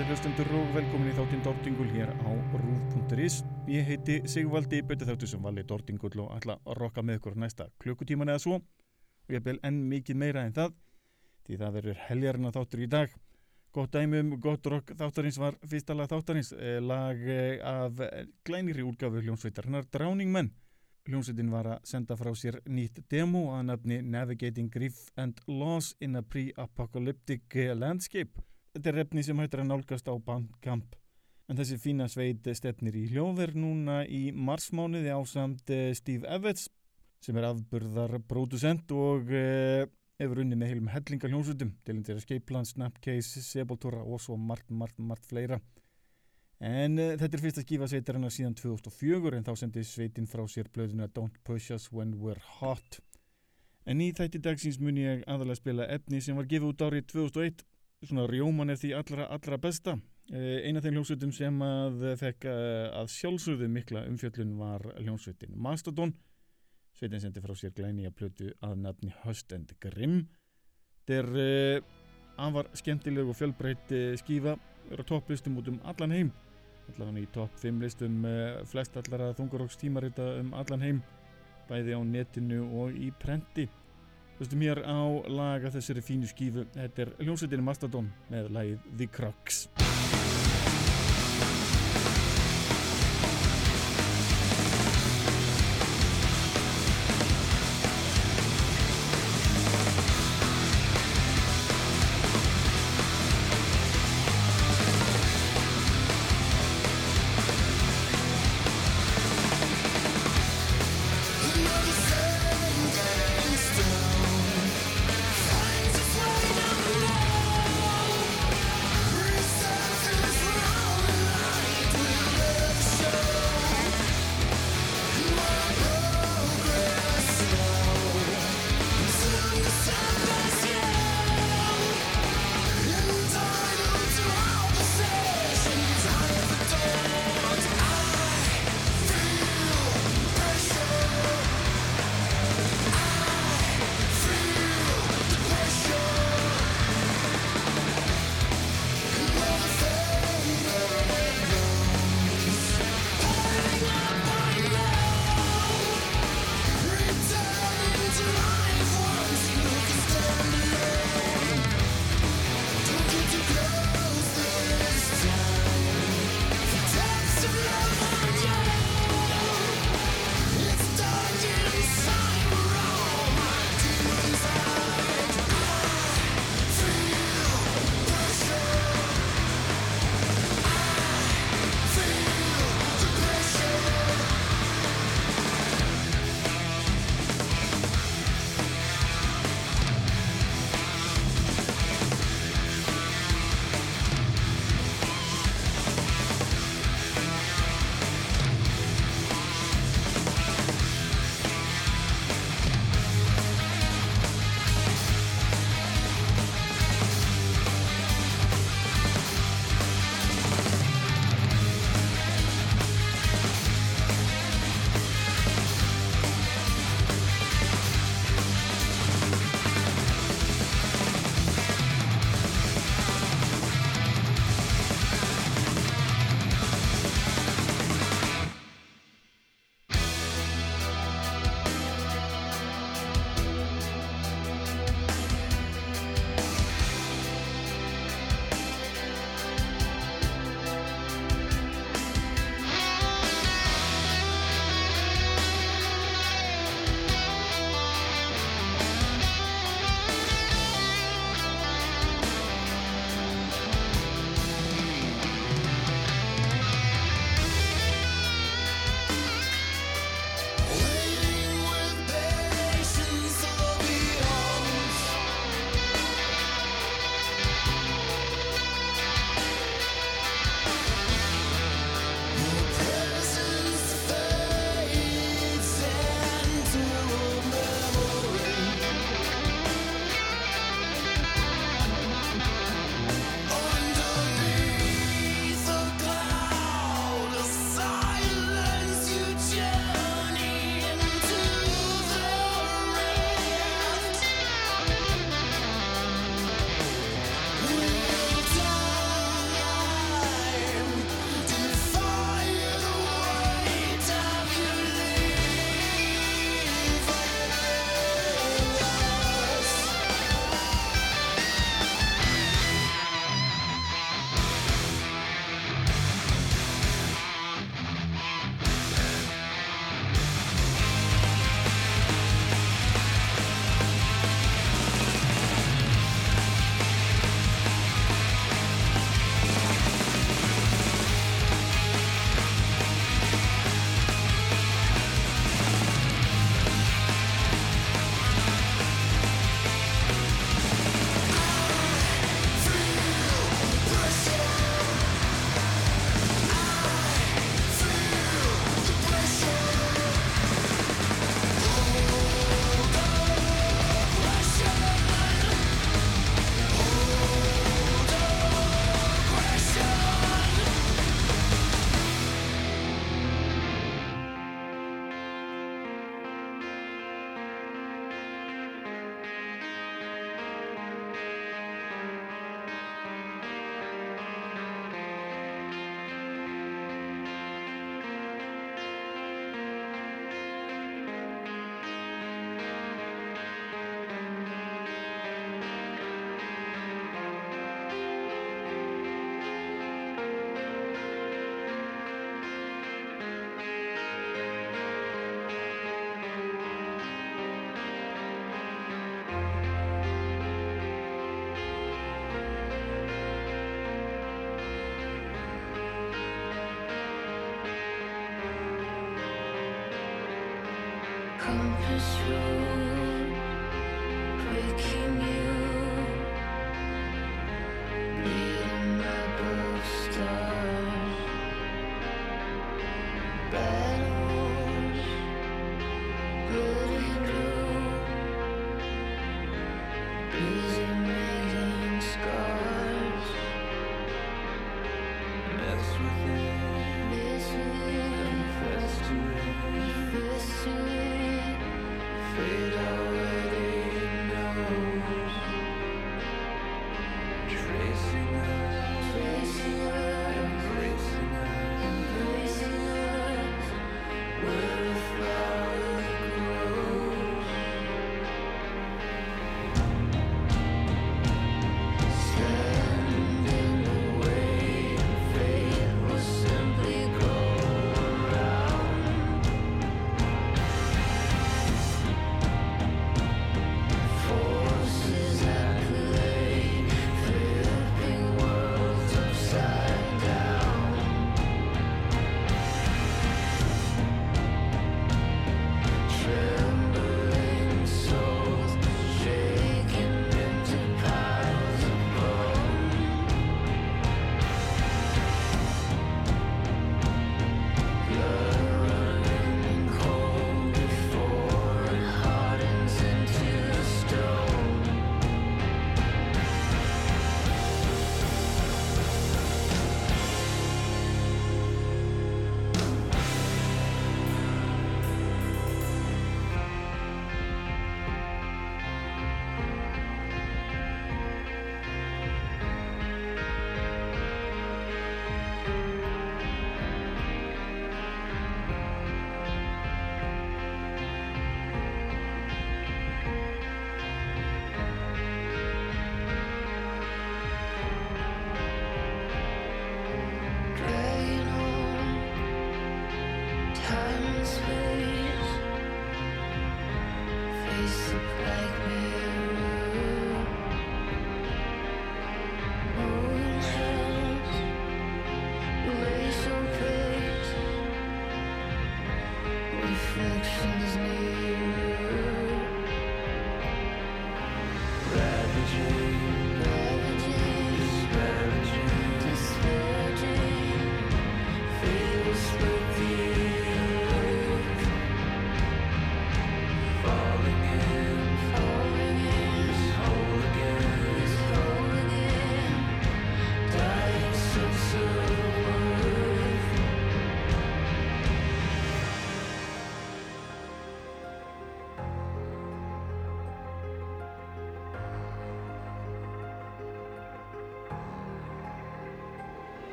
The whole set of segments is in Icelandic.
daginn ágættir hlustundur og velkomin í þáttinn Dordingul hér á rúf.is. Ég heiti Sigvaldi, betur þáttu sem vali Dordingull og ætla að rokka með ykkur næsta klukkutíman eða svo. Og ég bel enn mikið meira en það, því það verður heljarina þáttur í dag. Gott dæmi um gott rock þáttarins var fyrsta lag þáttarins, eh, lag eh, af glæniri útgafu hljómsveitarnar Drowning Men. Hljómsveitin var að senda frá sér nýtt demo að nafni Navigating Grief and Loss in a Pre-Apocalyptic Landscape. Þetta er refni sem hættir að nálgast á Bandcamp. En þessi fína sveit stefnir í hljóver núna í marsmánuði ásamt eh, Steve Evans sem er afburðar producent og eh, hefur unni með heilum hellinga hljómsutum til þess að Skeiplan, Snapcase, Sepultura og svo margt, margt, margt fleira. En uh, þetta er fyrsta skífa sveitarinnar síðan 2004 en þá sendi sveitin frá sér blöðuna Don't Push Us When We're Hot. En í þætti dagsins mun ég aðalega spila efni sem var gefið út árið 2001 svona rjóman er því allra, allra besta. Uh, eina af þeim hljómsveitum sem að fekk uh, að sjálfsögðu mikla umfjöllun var hljómsveitin Mastodon. Sveitin sendi frá sér glæni að plötu að nafni Hust and Grimm. Þetta er afar skemmtileg og fjölbreytt skífa, er á topplistum út um allan heim allavega í topp 5 listum flest allara þungaróks tímarita um allan heim bæði á netinu og í prenti Hlustum hér á laga þessari fínu skífu. Þetta er hljómsveitin Mastodon með lagið The Crux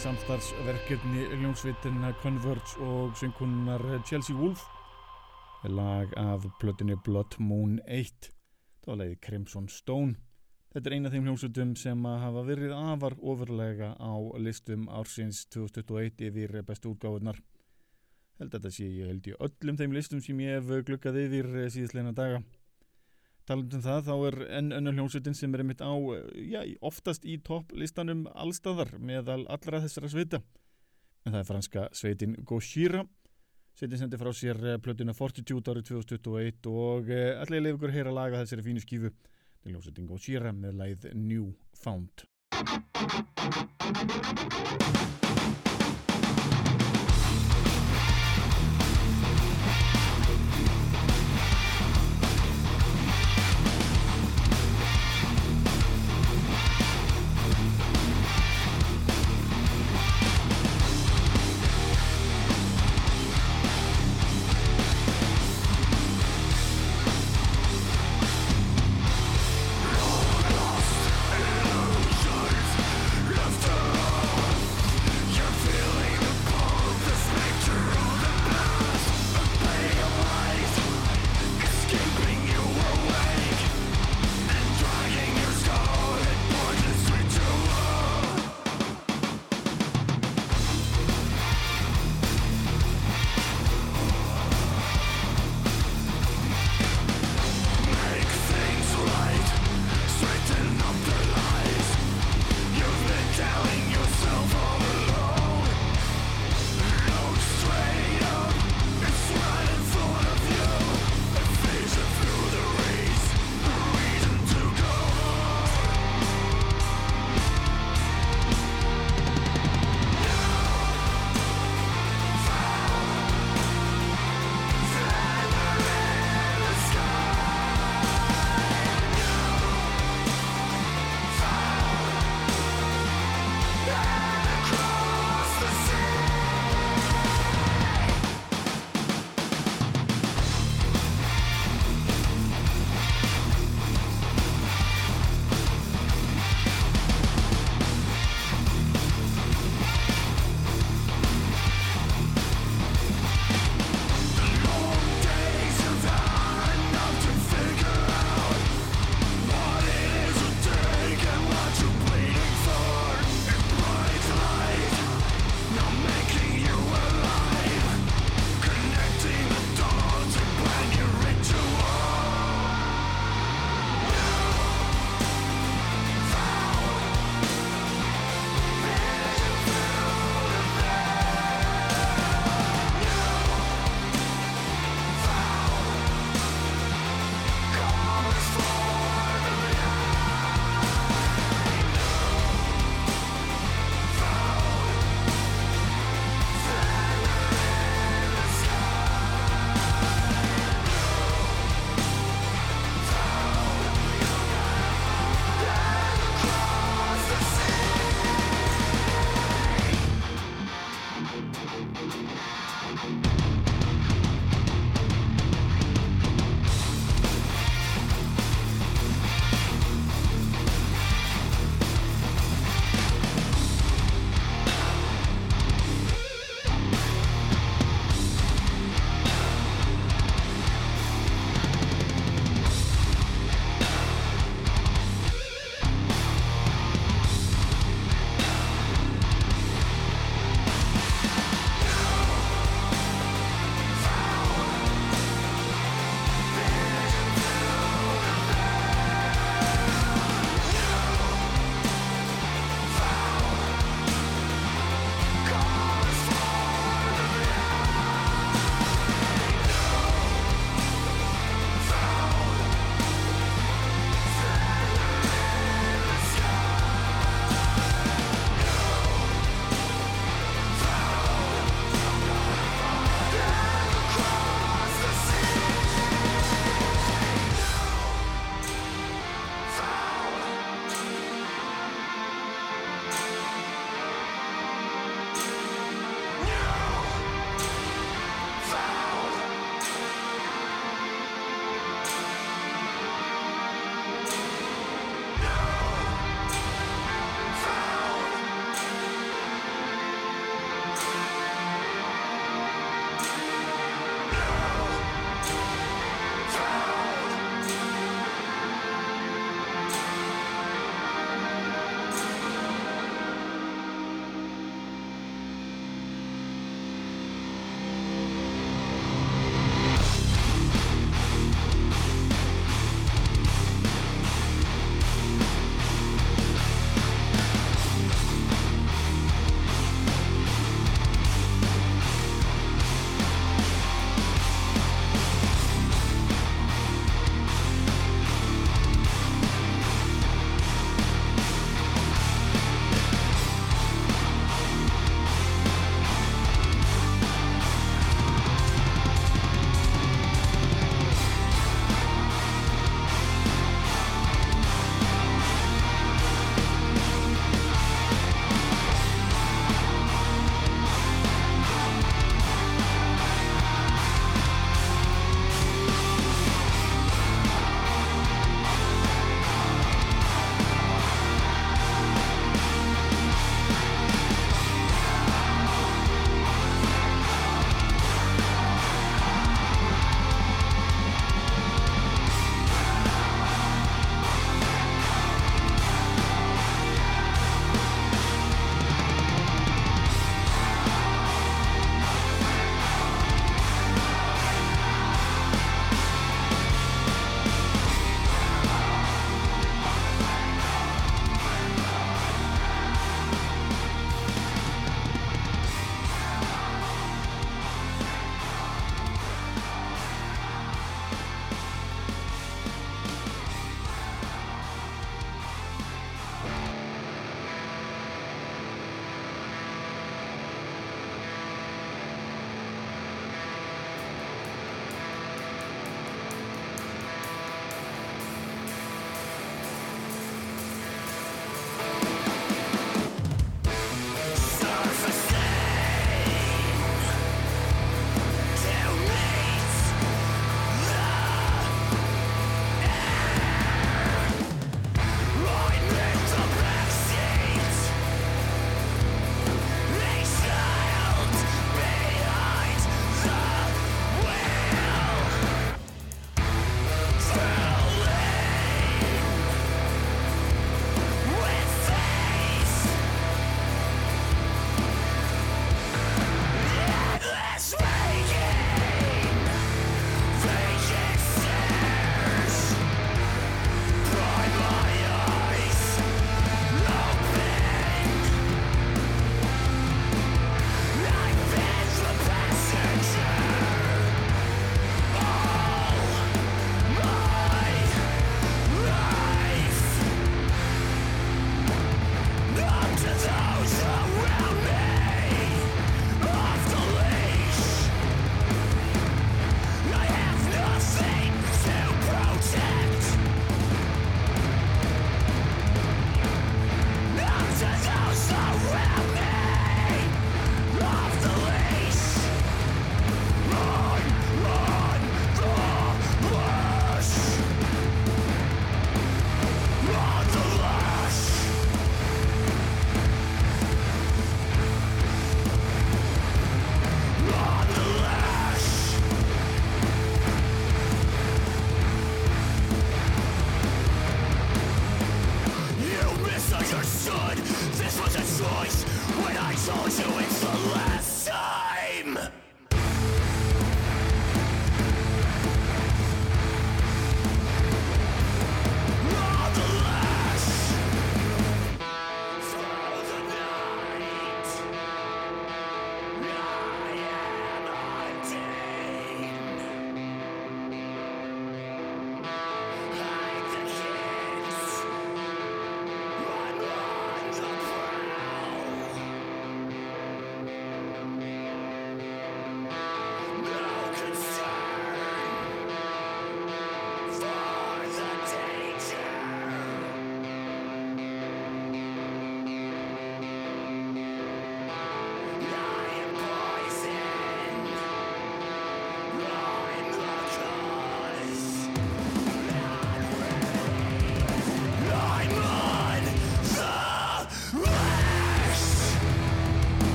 samstarfsverkefni ljónsveitina Converge og synkunnar Chelsea Wolf. Lag af plötunni Blood Moon 1 það var leiði Crimson Stone. Þetta er eina af þeim hljómsveitum sem hafa verið afar ofurlega á listum ársins 2021 yfir bestu útgáðunar held að þetta sé ég held í öllum þeim listum sem ég hef glukkað yfir síðastleina daga talandum það þá er enn önnur hljómsveitin sem er einmitt á já, oftast í topplistanum allstaðar meðal allra þessara sveita. En það er franska sveitin Gojira. Sveitin sendi frá sér eh, plötuna Fortitude árið 2021 og eh, allir leif ykkur heyra laga þessari fínu skífu. Til hljómsveitin Gojira með læð New Found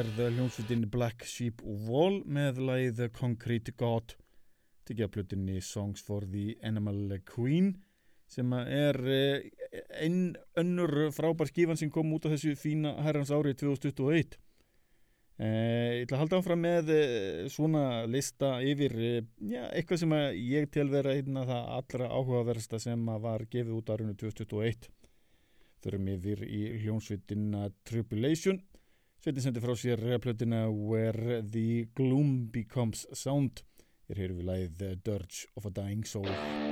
á ferð hljómsveitin Black Sheep Wall með lagið Concrete God. Tekið að plutinni Songs for the Animal Queen sem er eh, einn önnur frábær skífan sem kom út á þessu fína herrans árið 2021 Eh, ég ætla að halda áfram með eh, svona lista yfir já, eitthvað sem ég tel vera einna það allra áhugaversta sem var gefið út árinu 2021 þurfum yfir í hljónsvitina Tribulation Sveitin sendi frá sér plötina Where the Gloom Becomes Sound. Hér heyrum við lagið The Dirge of a Dying Soul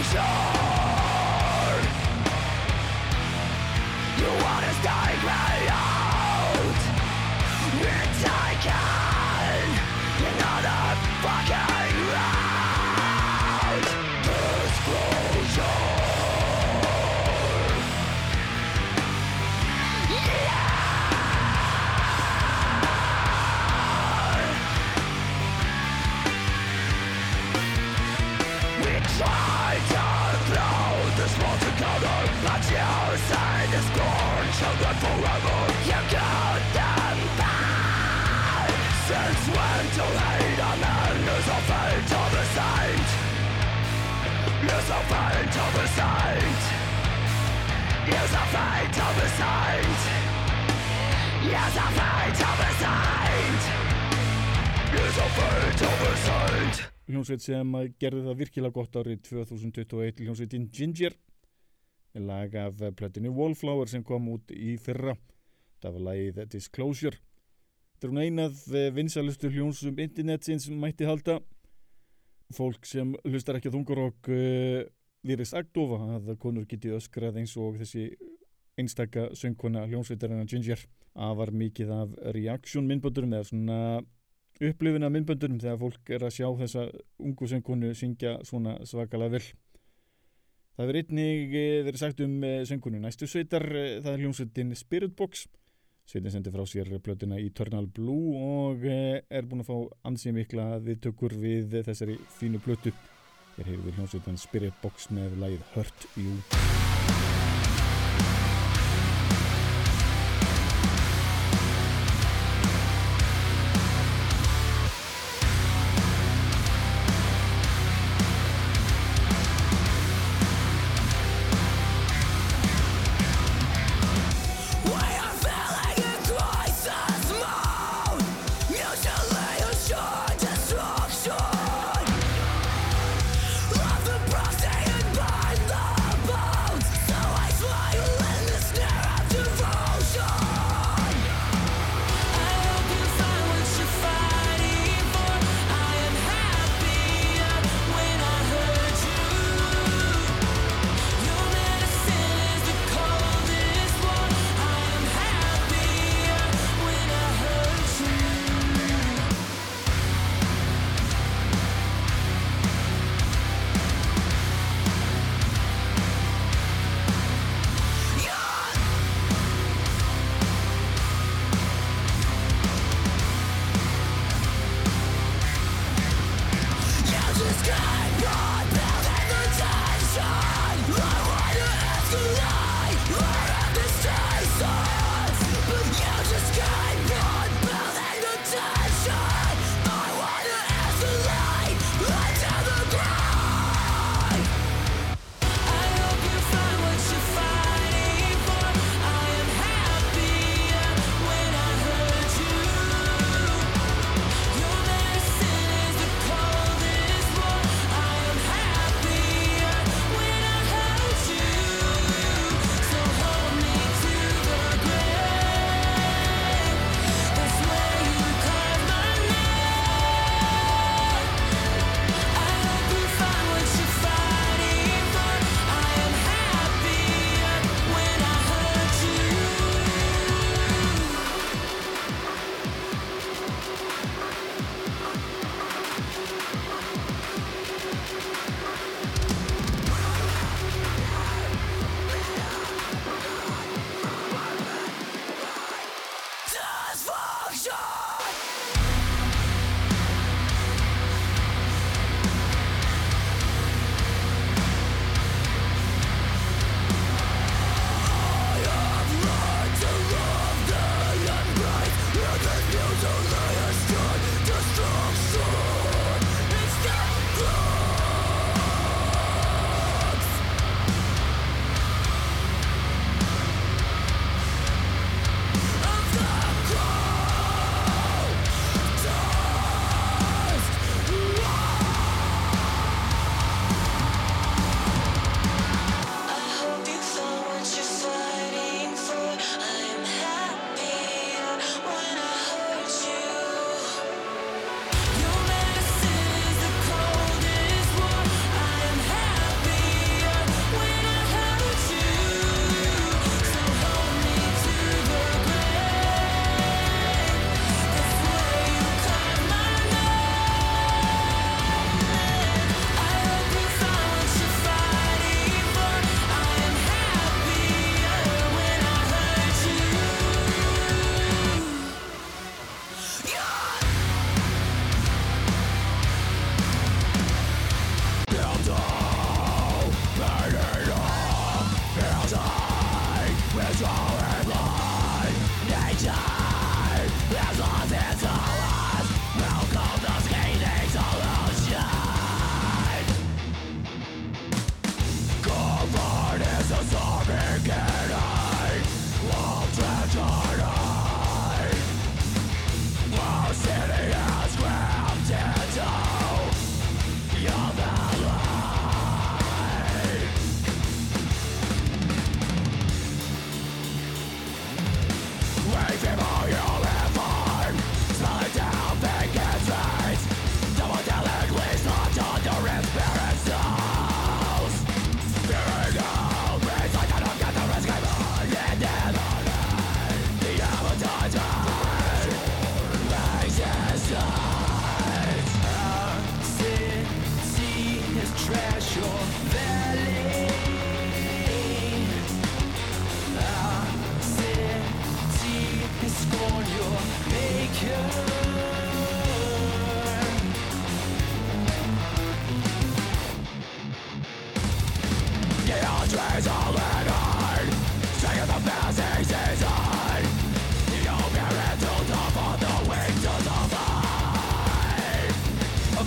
explosion hljómsveit sem gerði það virkilega gott árið 2021 hljómsveitin Ginger. Með lag af plötinu Wallflower sem kom út í fyrra. Það var lagið Disclosure. Þetta er hún einað vinsalustu hljómsum internetsins mætti halda. Fólk sem hlustar ekki að þungarokk uh, virðist agdofa að konur geti öskrað eins og þessi einstakka söngkona hljómsveitarinn Ginger. Að var mikið af reaksjón myndböndurum eða svona upplifin af myndböndunum þegar fólk er að sjá þessa ungu söngkonu syngja svona svakalega vel. Það verður einnig eh, verið sagt um eh, söngkonu næstu sveitar, eh, það er hljómsveitin Spirit Box. Sveitin sendi frá sér blötuna Eternal Blue og er búin að fá ansið mikla viðtökur við þessari fínu blötu. Hér hefur við hljómsveitin Spirit Box með lægið Hurt You.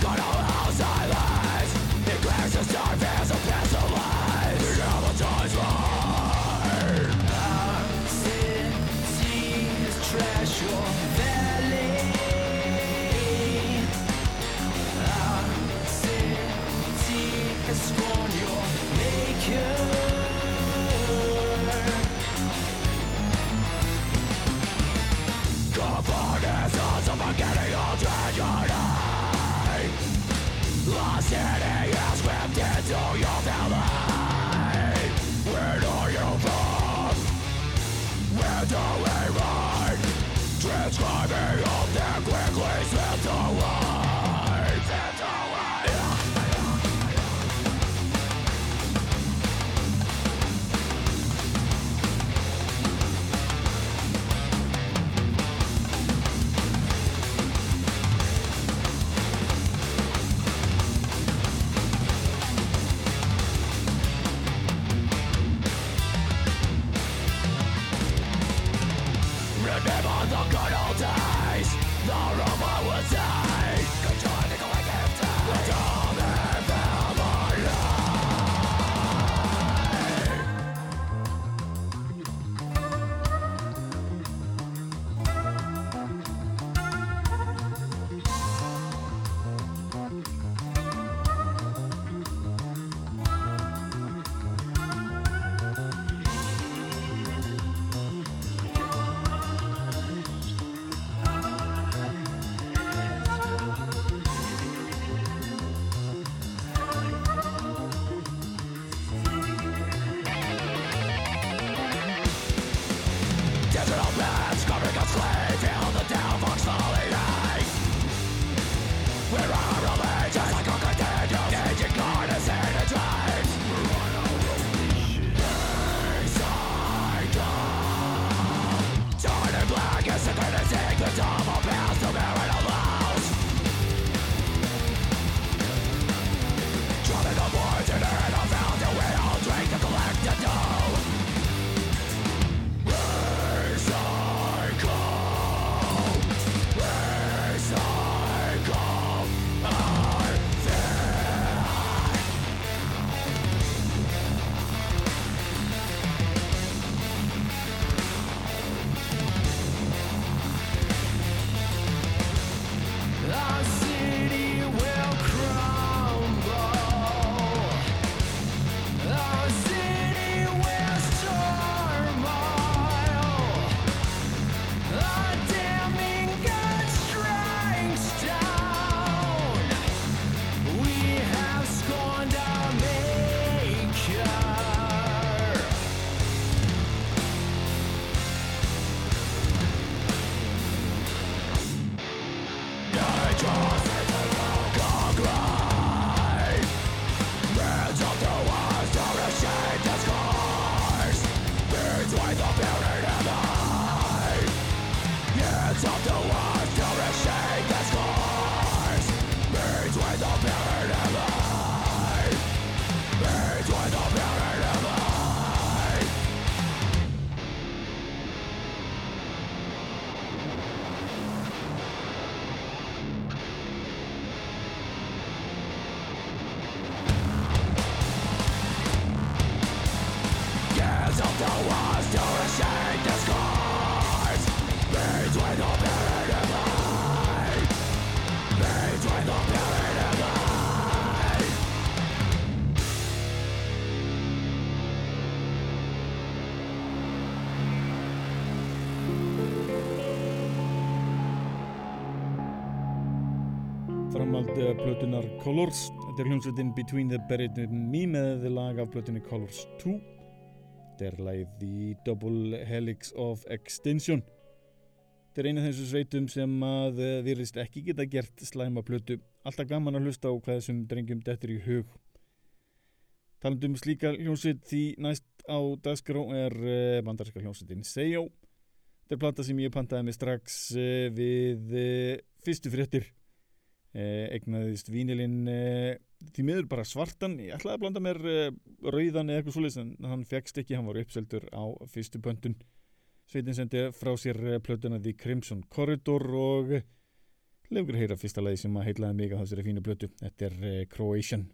打扰了 Colors. Þetta er hljómsveitin Between the Buried and Me með lag af blötunni Colors 2 þetta er lagið The Double Helix of Extinction. Þetta er eina þessu sveitum sem að eh, virðist ekki geta gert slæma blötu alltaf gaman að hlusta á hvað þessum drengjum dettur í hug. Talandum um slíka hljómsveit því næst á dagskrá er eh, bandarska hljómsveitin Seyo. Þetta er plata sem ég pantaði mig strax eh, við fyrstu fréttir. Egnaðist vínilinn uh, því miður bara svartan. Ég ætlaði að blanda mér uh, rauðan eða eitthvað svoleiðis en hann fegst ekki, hann var uppseldur á fyrstu pöntun. Sveitin sendi frá sér plötuna The Crimson Corridor og legur heyra fyrsta lagi sem að heitlaði mig á þessari fínu plötu. Þetta er. Croatian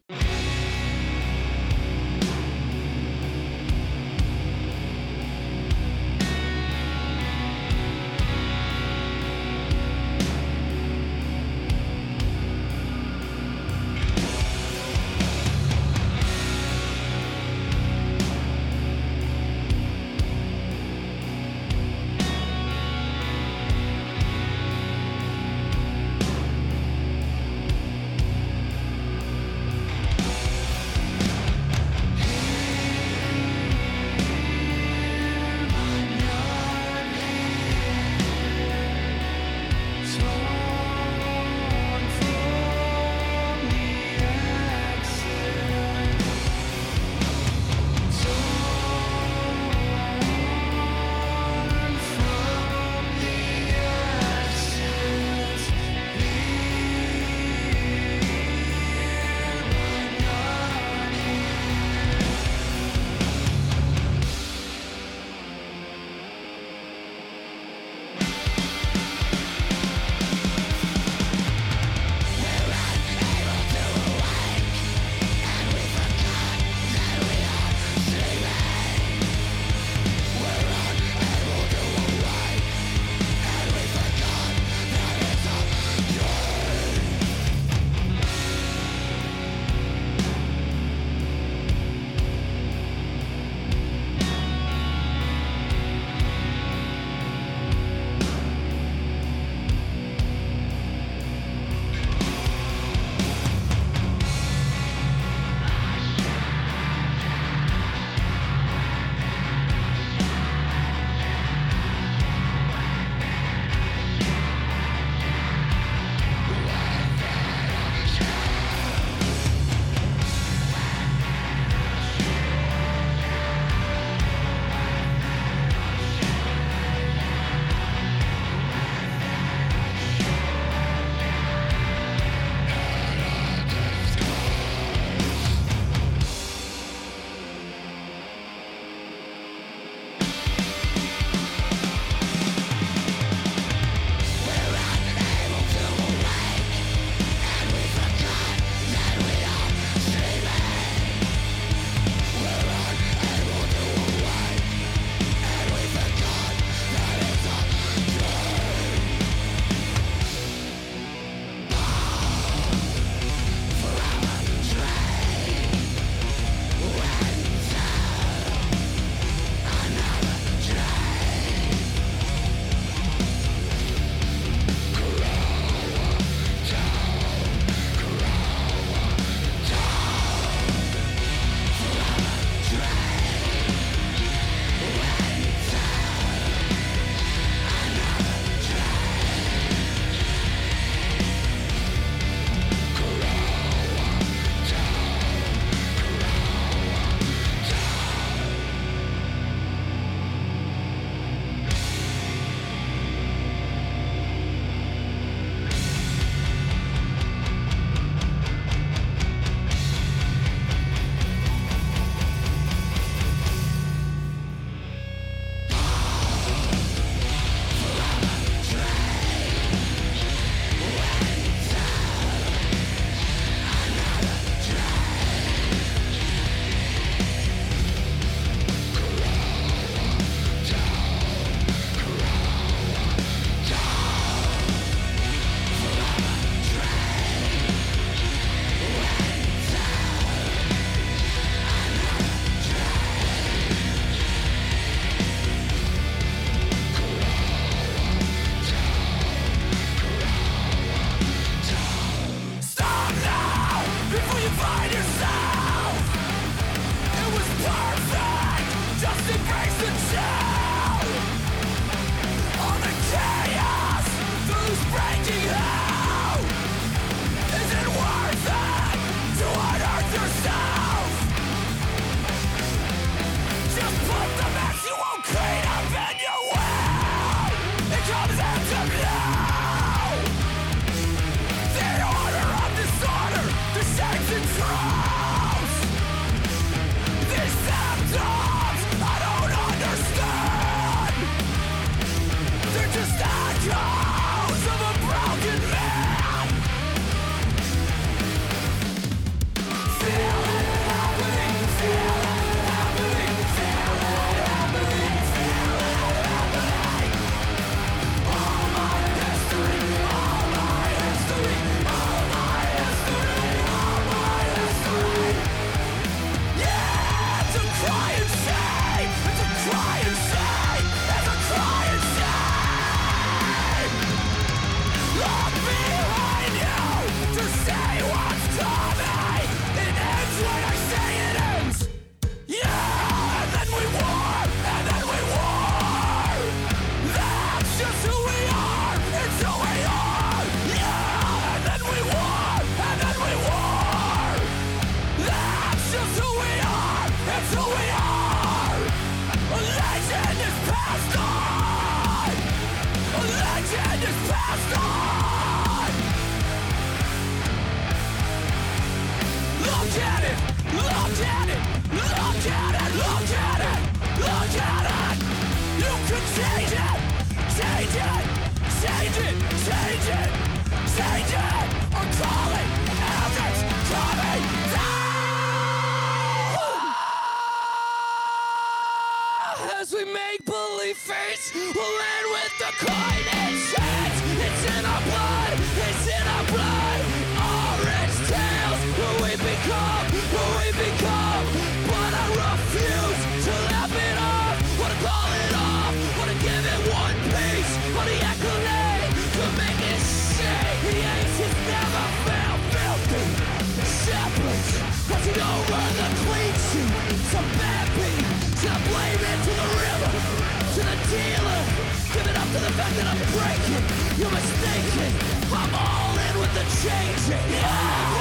fact that I'm breaking. You're mistaken. I'm all in with the changing. Yeah,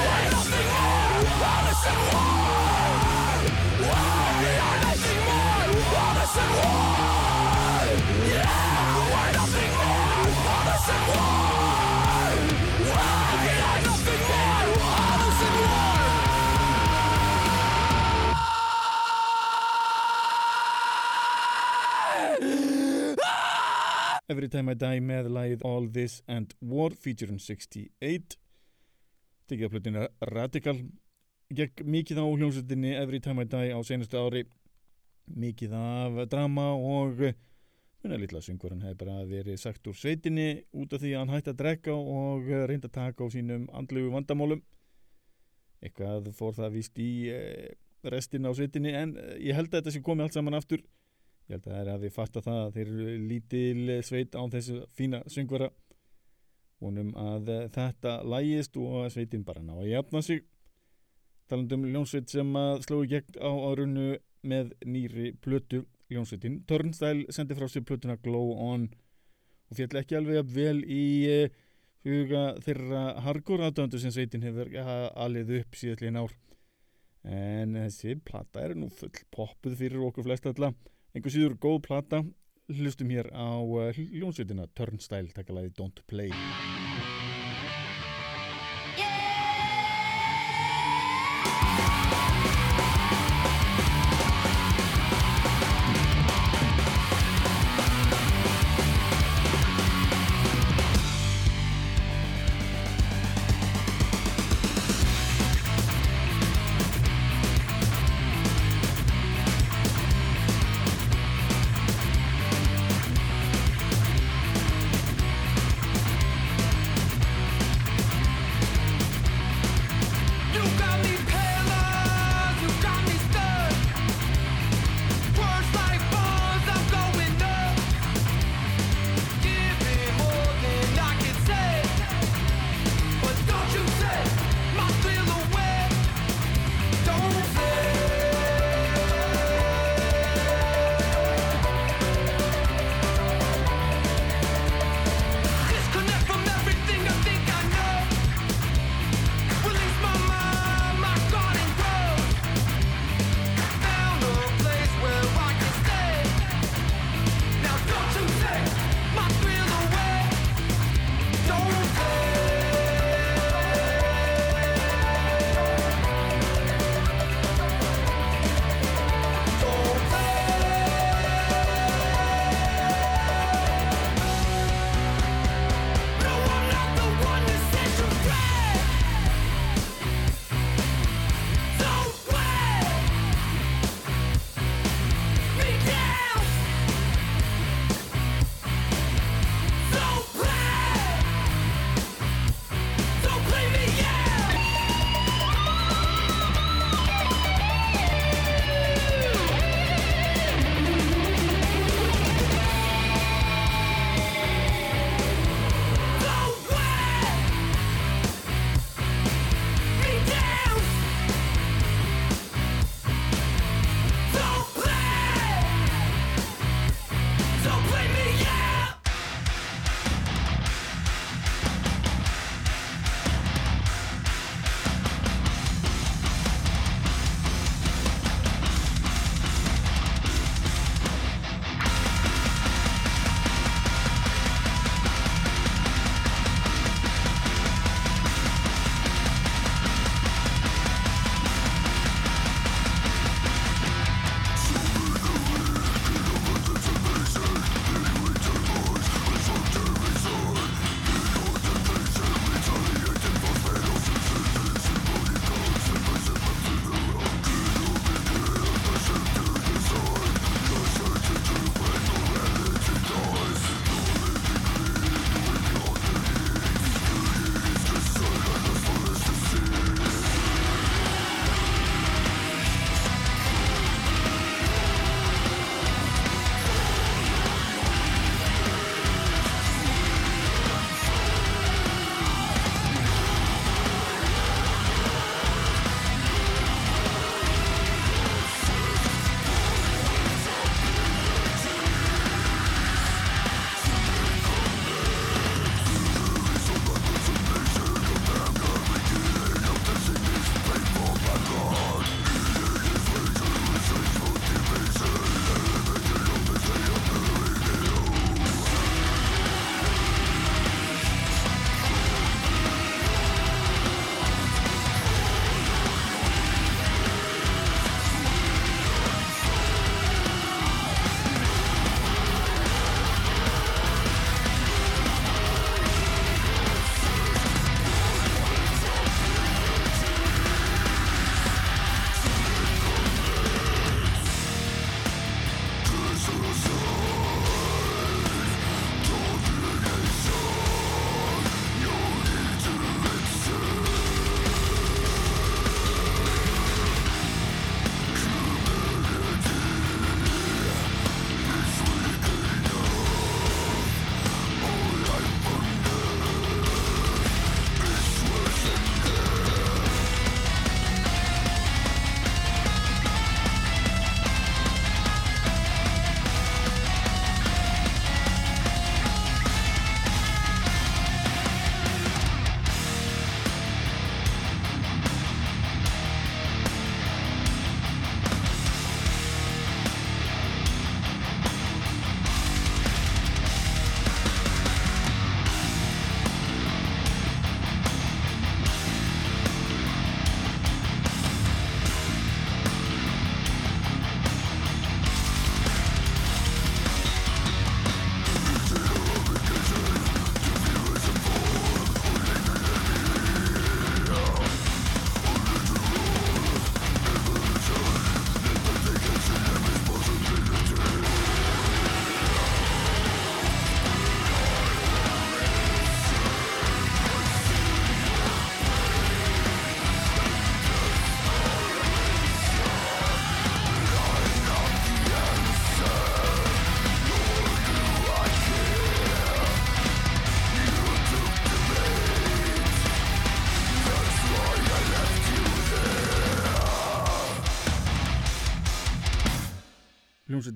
there's nothing more. Honest and war. War. There's nothing more. Honest and war. Yeah, we're nothing more. Honest and war. Every Time I Die með lagið All This and War featuring 68 tekið að plötinu Radical. Gegn mikið á hljómsveitinni Every Time I Die á senastu ári. Mikið af drama og minna litla syngurinn hefði bara verið sagt úr sveitinni út af því að hann hætti að drekka og reynda að taka á sínum andlugu vandamálum. Eitthvað fór það vist í eh, restina á sveitinni en eh, ég held að þetta sé komið allt saman aftur ég held að það er að við fatta það að þeir eru lítil sveit án þessu fína söngvara. Vonum að eh, þetta lægist og að sveitin bara ná að jafna sig. Talandum ljónsveit sem að slói gegn á árunnu með nýri plötu. Ljónsveitin Turnstyle sendi frá sér plötuna Glow On og fjall ekki alveg jafn vel í eh, huga þeirra hardcore aðdöndu sem sveitin hefur eh, alið upp síðallin ár. En þessi plata er nú full poppuð fyrir okkur flest alla einhver síður góð plata. Hlustum hér á uh, hljónsveitina Turnstyle takkalæði Don't Play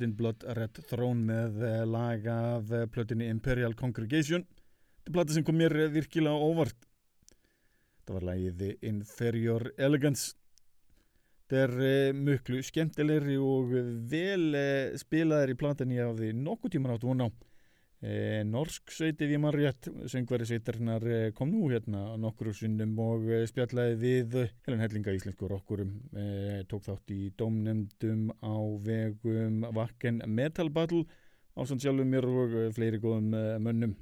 hljómsveitin Blood Red Throne með eh, lag af eh, plötinni Imperial Congregation. Þetta er plata sem kom mér eh, virkilega óvart. Það var lagið Inferior Elegance. Þetta er mjög skemmtilegri og vel spilaðir í platinni af því nokkuð tíman áttu hún á. E, norsk sveiti við mann rétt söngvari sveitarinnar e, kom nú hérna nokkru sinnum og e, spjallaði við Helen Hellinga íslensku rockurum e, tók þátt í dómnefndum á vegum Vakken Metal Battle ásand sjálfum mér og fleiri góðum mönnum.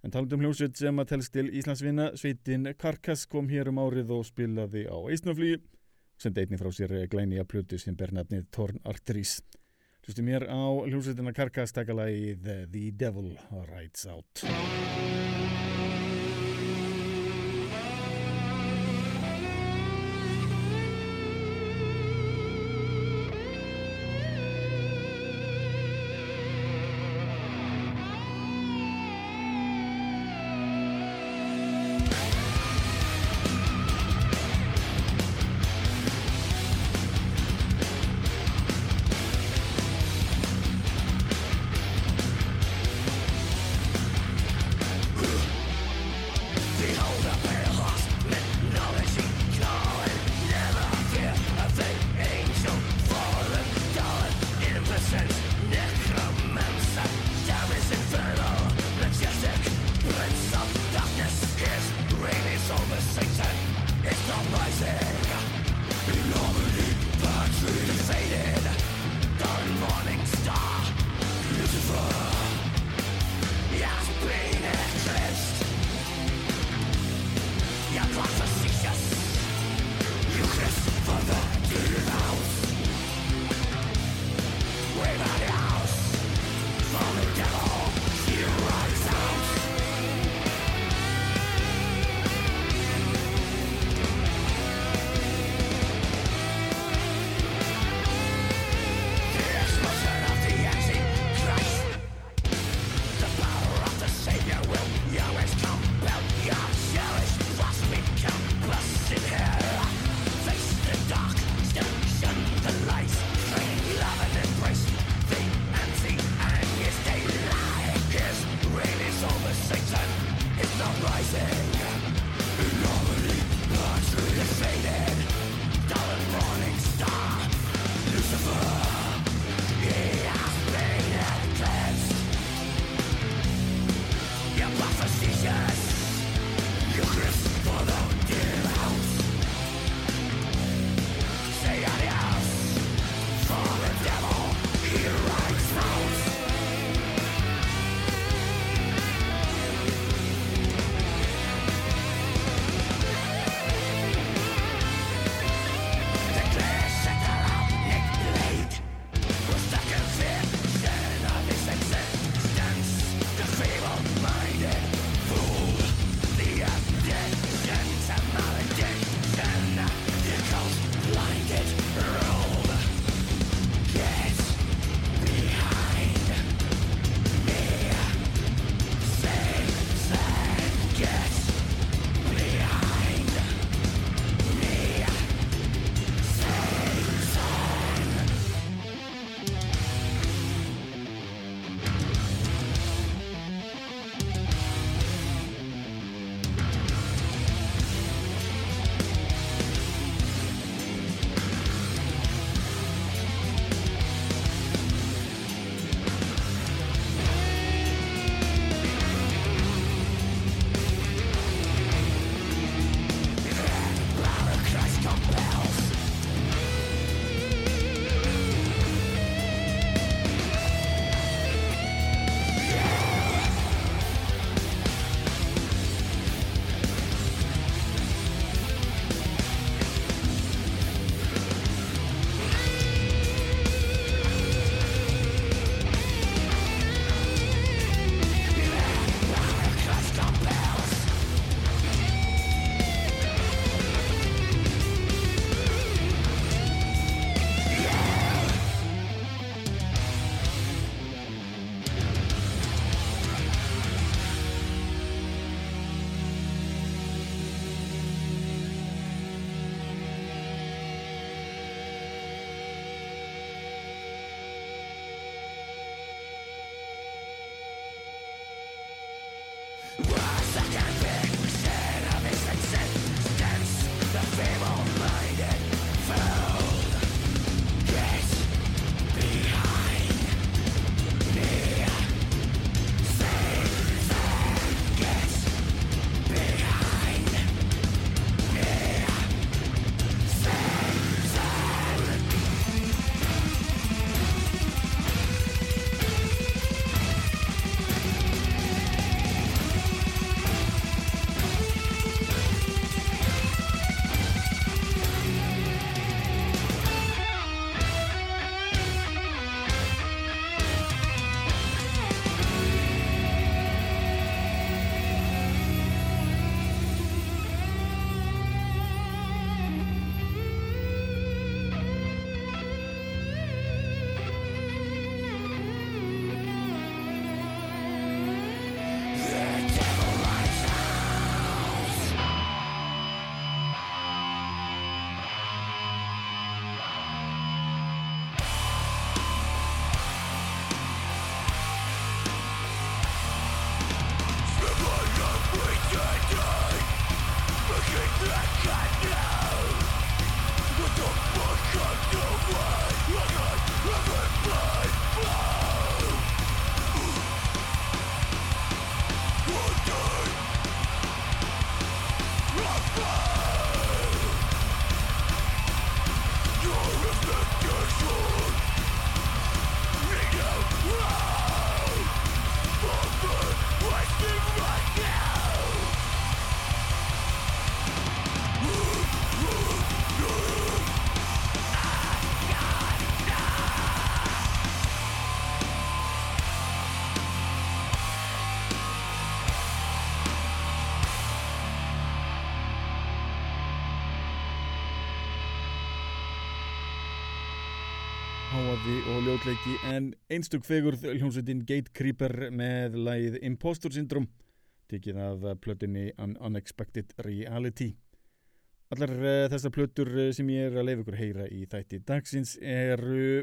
En talandum hljómsveit sem að telst til Íslandsvinna sveitin Karkas kom hér um árið og spilaði á Eisnaflý sem deitni frá sér glæni að plötu sem ber nafnið Torn Arterís Hlustu mér á hljómsveitina Karkas takalagið The Devil Rides Out. Ljótleiki en einstök fegurð hljómsveitin Gate Creeper með lagið Impostor Syndrome tekið af plötunni An Unexpected Reality. Allar uh, þessar plötur eh, sem ég er að leiða ykkur heyra í þætti dagsins eru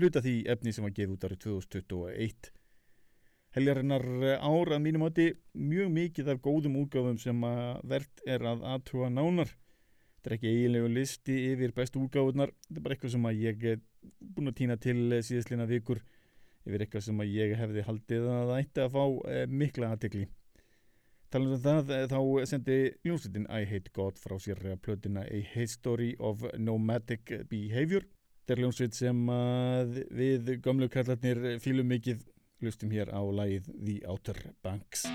hluta því efni sem var gefið út árið 2021 Heljarinnar ár að mínum átti mjög mikið af góðum útgáfum sem að verðt er að aðtúa nánar. Þetta er ekki eiginlegu listi yfir bestu útgáðunar, þetta er bara eitthvað sem að ég er búin að týna til síðastlina vikur yfir eitthvað sem að ég hefði haldið að það ætti að fá eh, mikla aðtekli. Talandu um það, eh, þá sendi ljónsveitin I Hate God frá sér plötina A History of Nomadic Behavior. Þetta er ljónsveit sem við gamlu kallarnir fýlum mikið hlustum hér á lagið The Outer Banks.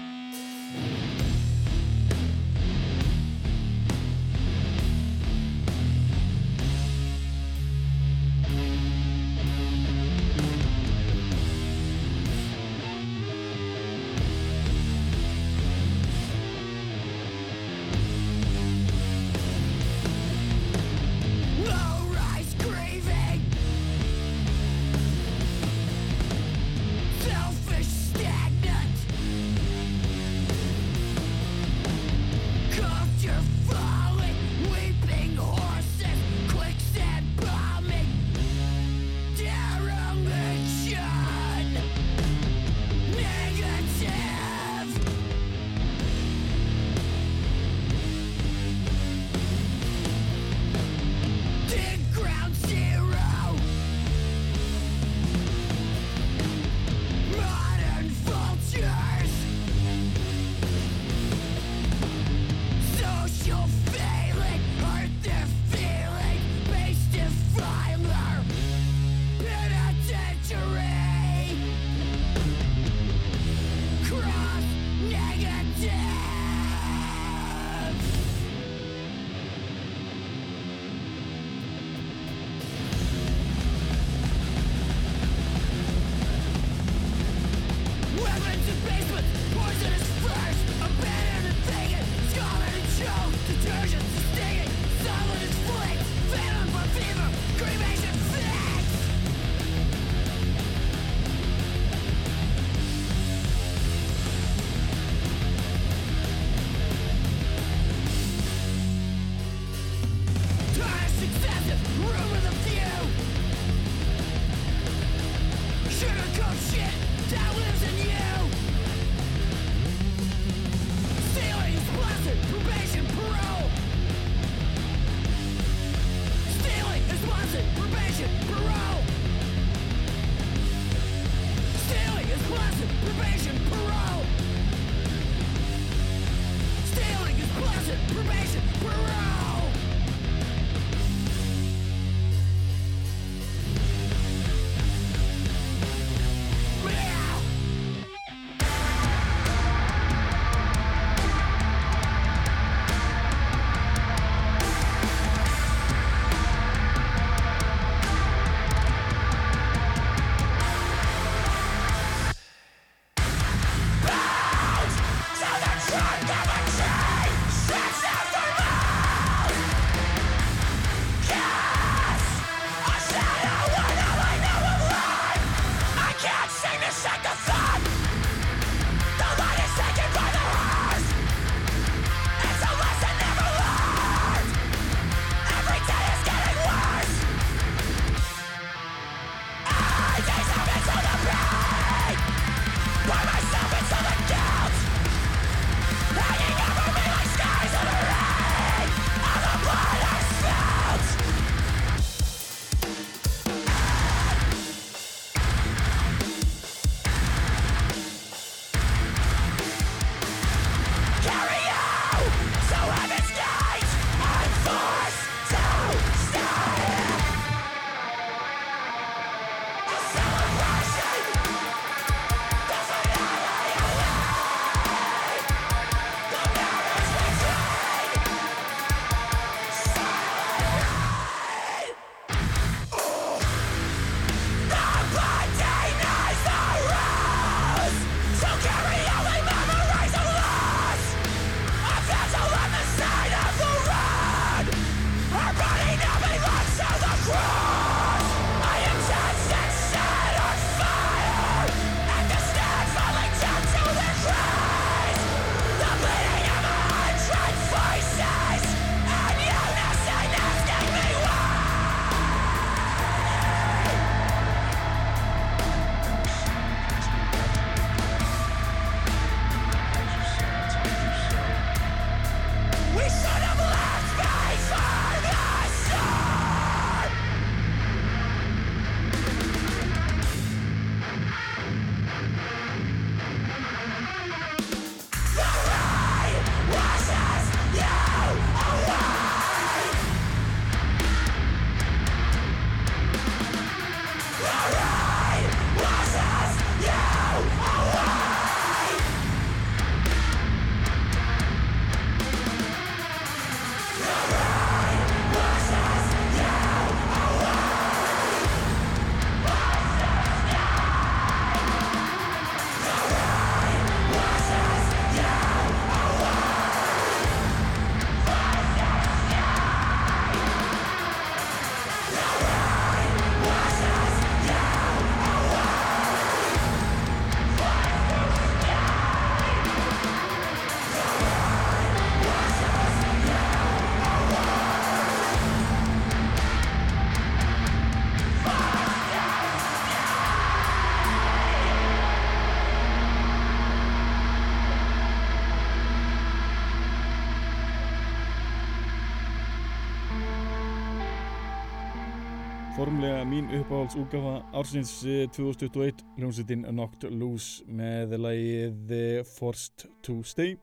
Formlega mín uppáhalds úgafa ársins eh, 2021 hljómsveitin Knocked Loose með lagið eh, Forced to Stay.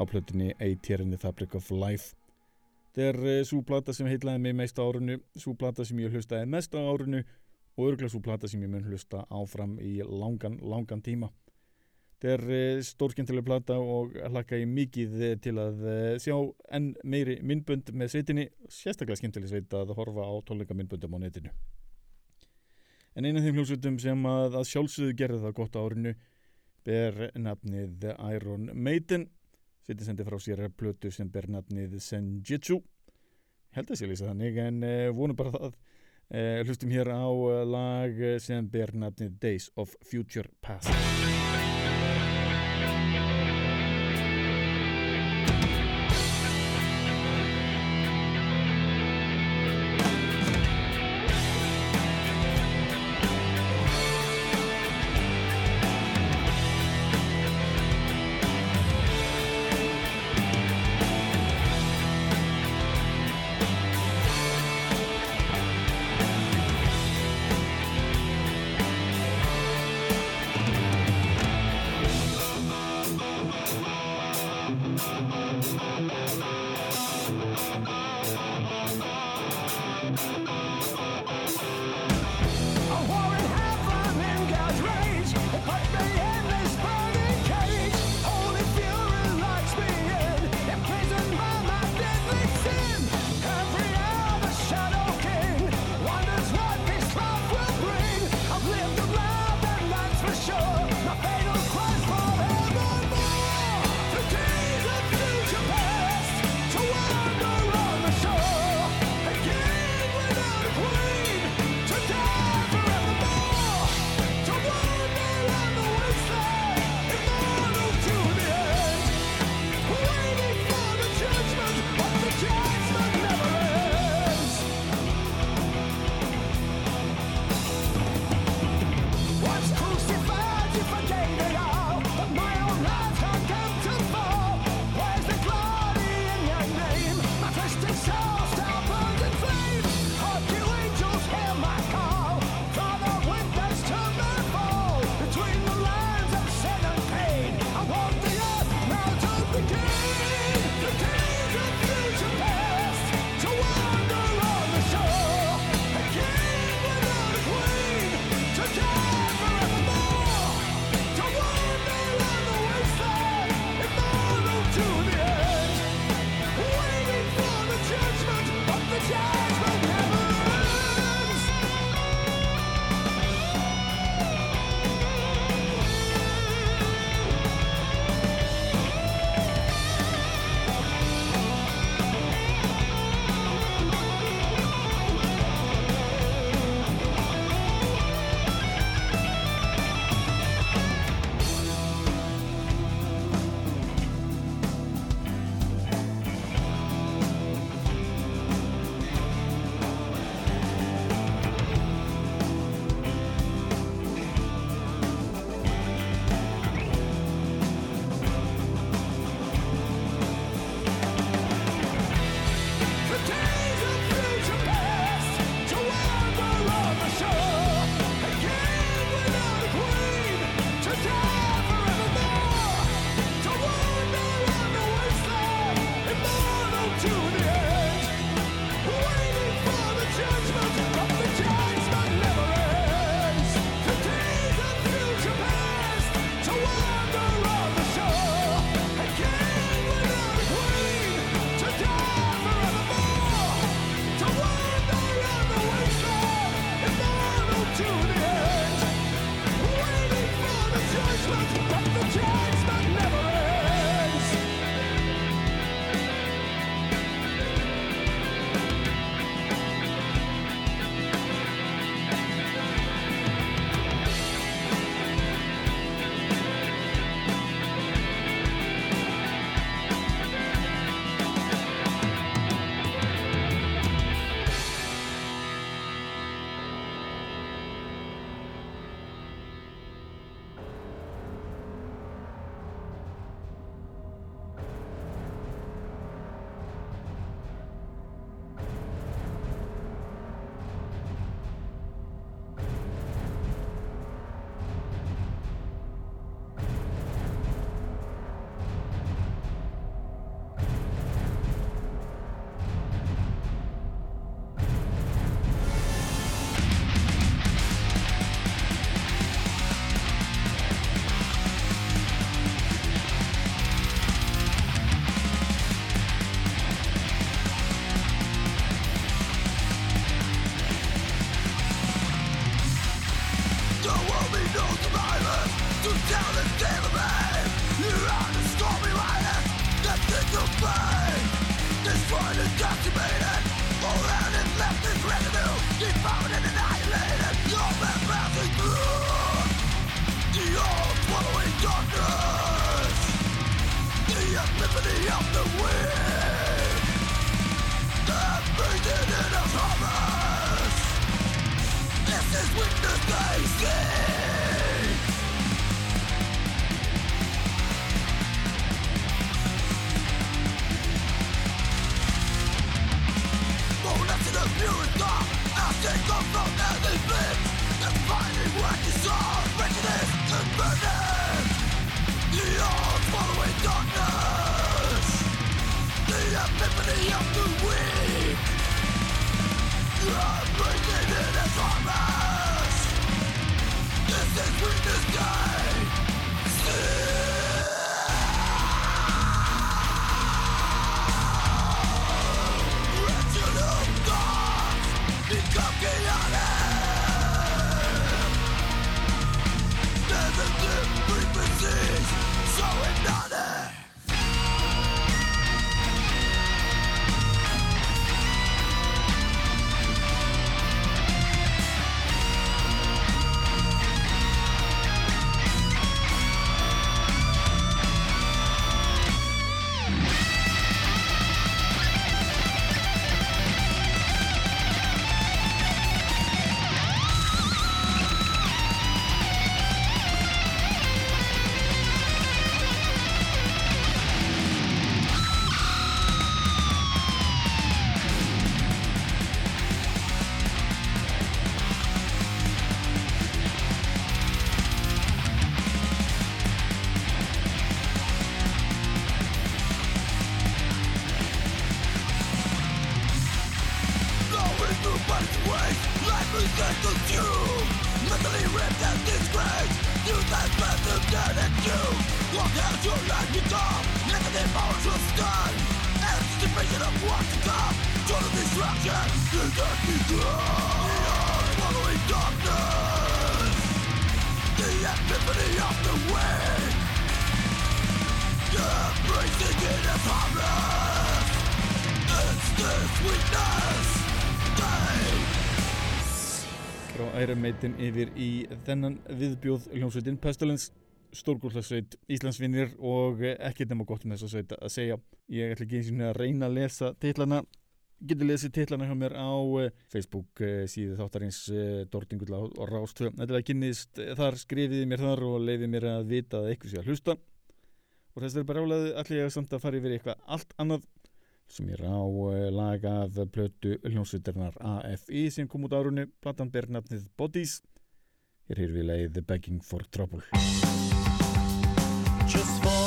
Á plötunni A Tear in the Fabric of Life. Þetta er uh, svo plata sem heitlaði mig mest á árunu svo plata sem ég hlustaði mest á árunu og örgulega svo plata sem ég mun hlusta áfram í langan, langan tíma þetta er uh, stórskemmtileg plata og hlakka ég mikið eh, til að uh, sjá enn meiri myndbönd með sveitinni. Sérstaklega skemmtileg sveit að horfa á tónleika myndböndum á netinu. En einu af þeim hljómsveitum sem að, að sjálfsögðu gerði það gott á árinu ber nafnið Iron Maiden. Sveitin sendi frá sér plötu sem ber nafnið Senjitsu. Held að sé lýsa þannig en vonum bara það hlustum hér á lag sem ber nafnið Days of Future Past Maiden yfir í þennan viðbjóð hljómsveitin Pestilence stórgóðslasveit Íslandsvinnir og ekkert nema gott um þess að sveit að segja. Ég ætla ekki eins og að reyna að lesa titlana. Getur lesið titlana hjá mér á eh, Facebook eh, síðu þáttarins eh, Dordingull og Rástvö þetta er að kynnist, þar skrifiði mér þar og leiði mér að vita að eitthvað sé að hlusta. Og þess er bara álega allir ég samt að fara yfir eitthvað allt annað sem er á lagað plötu hljómsveitarnar AFI sem kom út árunni, platan ber nafnið Bodies. Hér er við leið The Begging for Trouble. Just for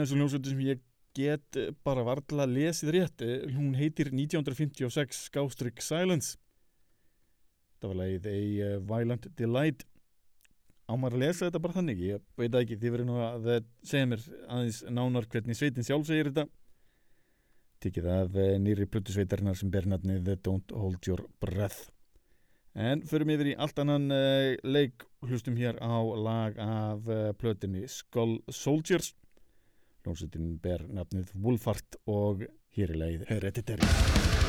eina af þessum hljómsveitum sem ég get bara varla lesið rétt Eh, hún heitir 1956 Skástrygg Silence. Það var lagið A eh, Violent Delight. Á maður að lesa þetta bara þannig? Ég veit ekki, þið verður nú að eh, segja mér aðeins nánar hvernig sveitin sjálf segir þetta. Tikið af nýri plötusveitarinnar sem ber nafnið Don't Hold Your Breath. En förum yfir í allt annan leik hlustum hér á lag af plötinni Skull Soldiers hljómsveitin ber nafnið Wolfart og hér er Hereditary Hereditary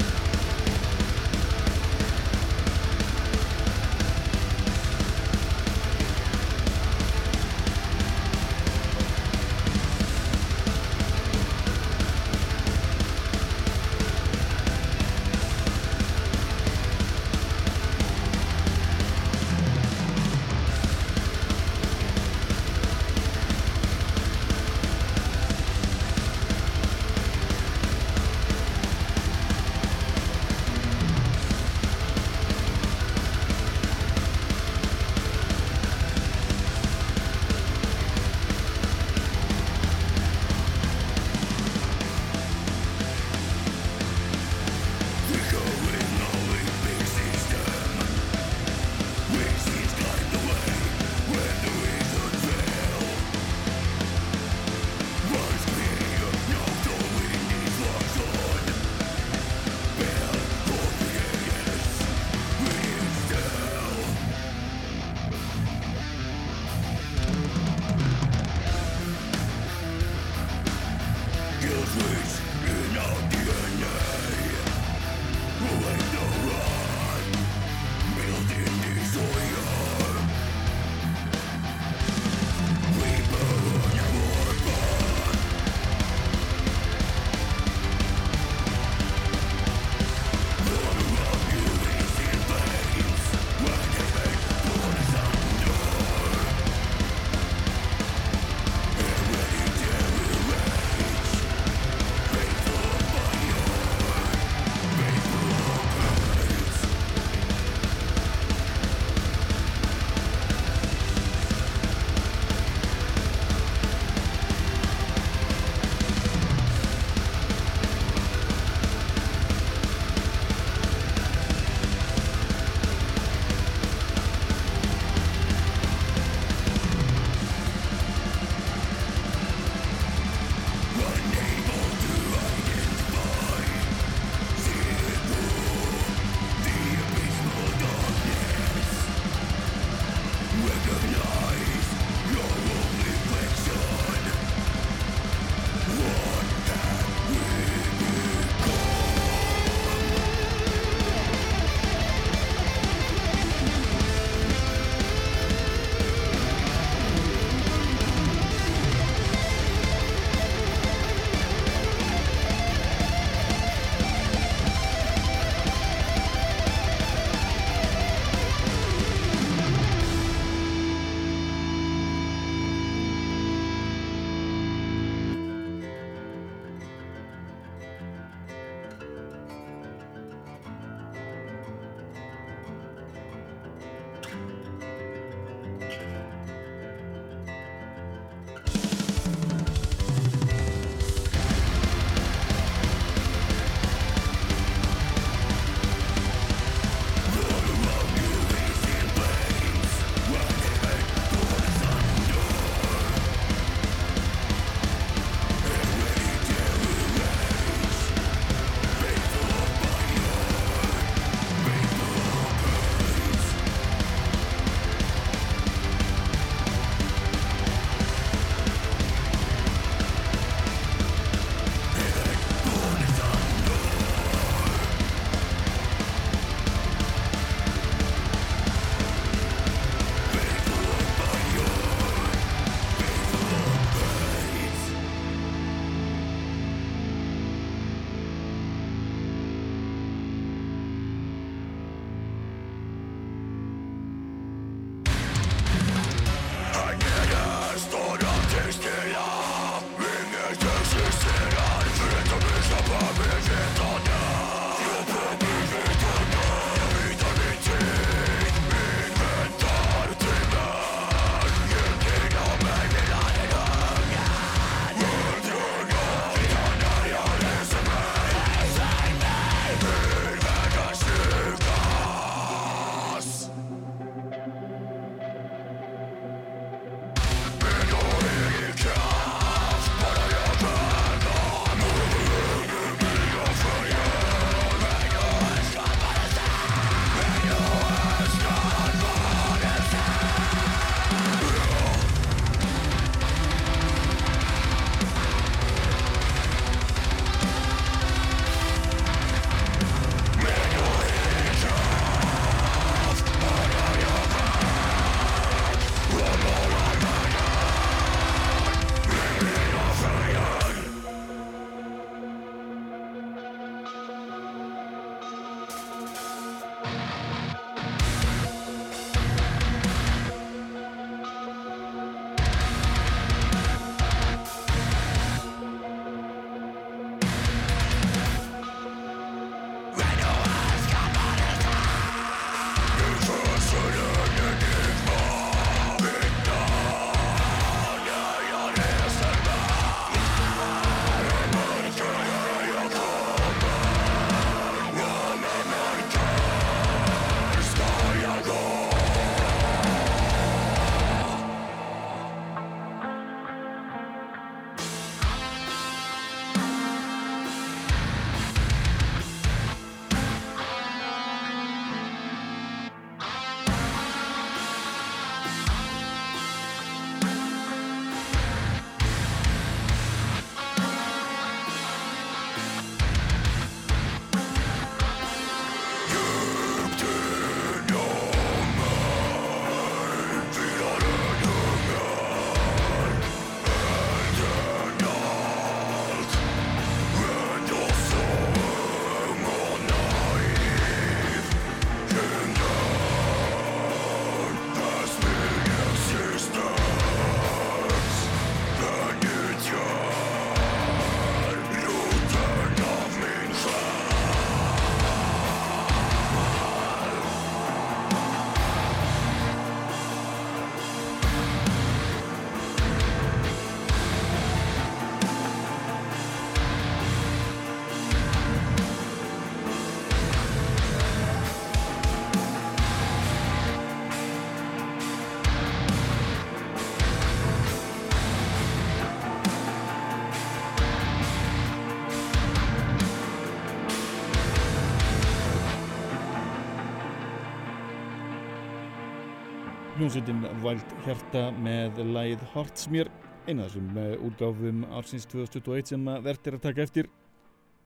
hljómsveitin Væld Hjarta með læð Hartsmér eina þessum eh, útgáfum ársins 2021 sem verðt er að taka eftir.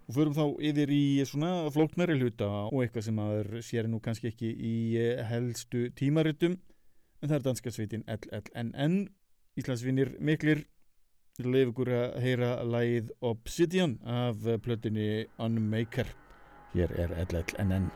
Og förum þá yfir í svona flóknari hluta og eitthvað sem að sér nú kannski ekki í eh, helstu tímaritum. En það er danska sveitin LLNN Íslandsvinir miklir leif ykkur að heyra læð Obsidian af plötunni Unmaker. Hér er LLNN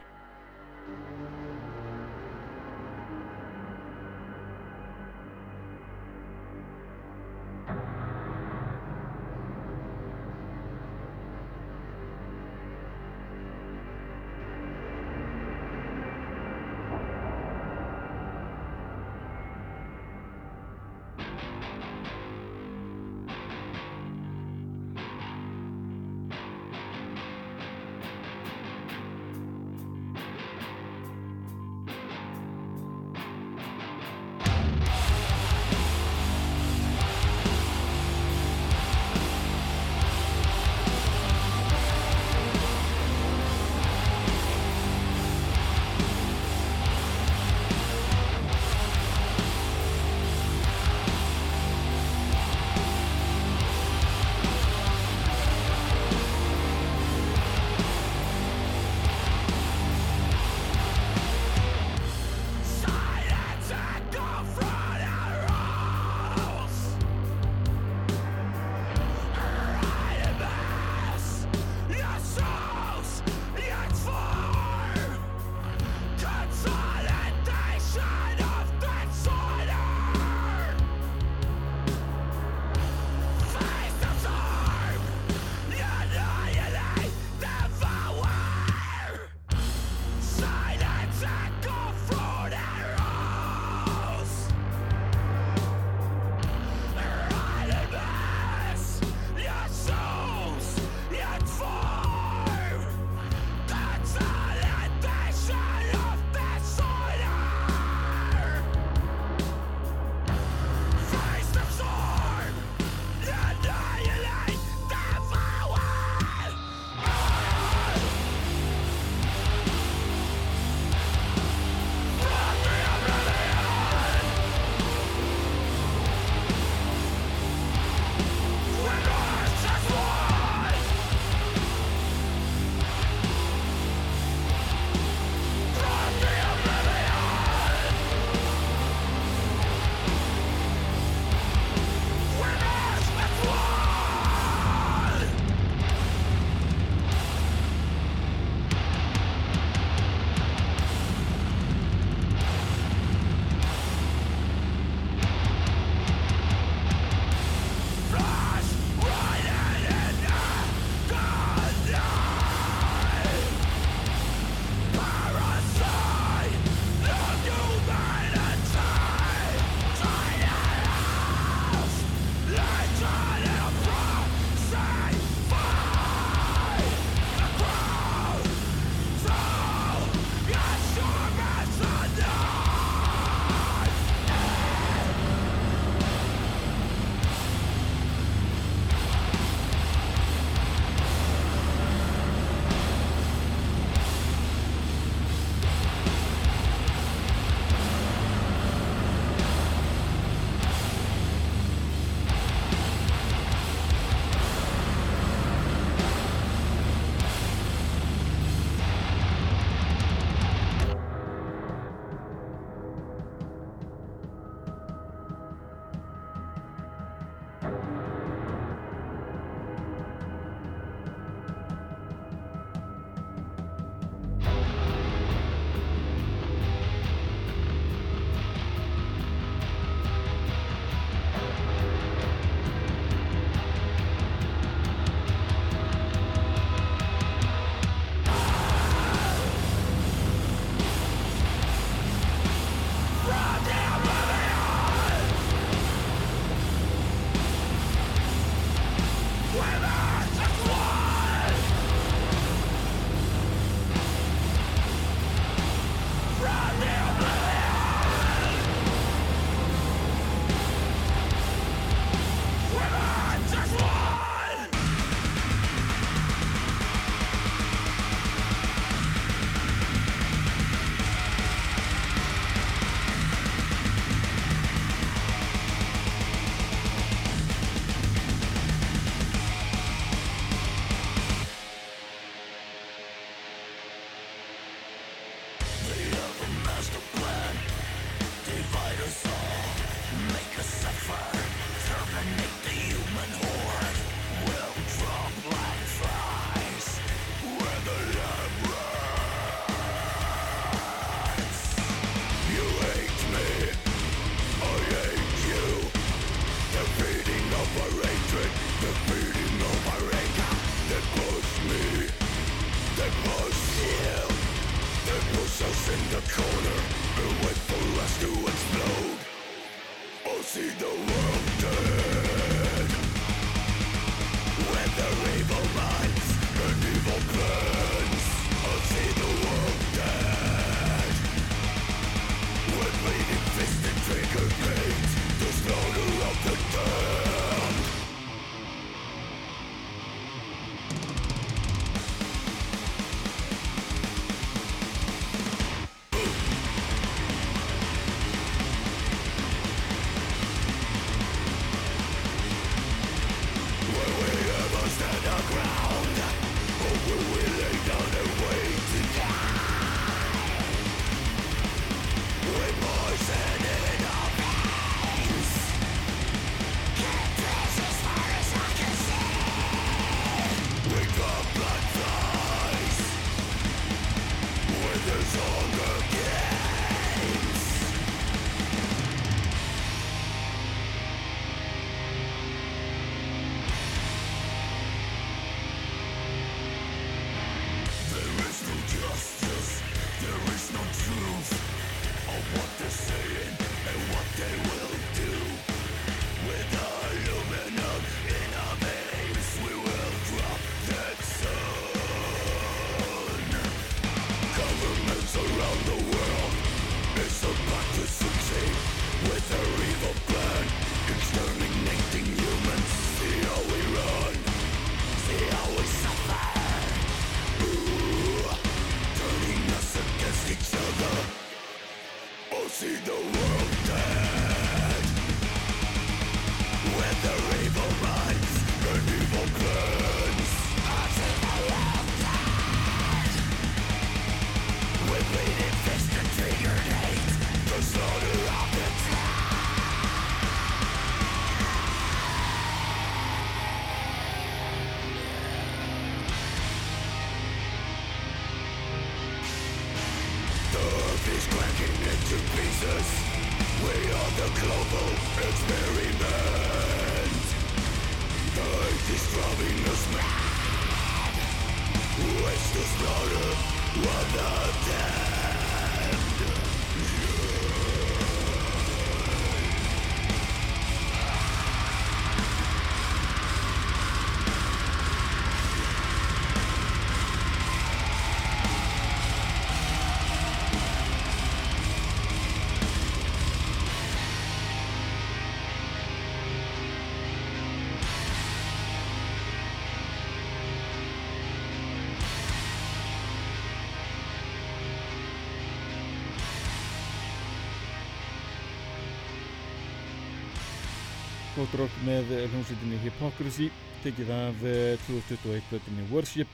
gott rock með hljómsveitinni Hypocrisy tekið af 2021 blötinni Worship.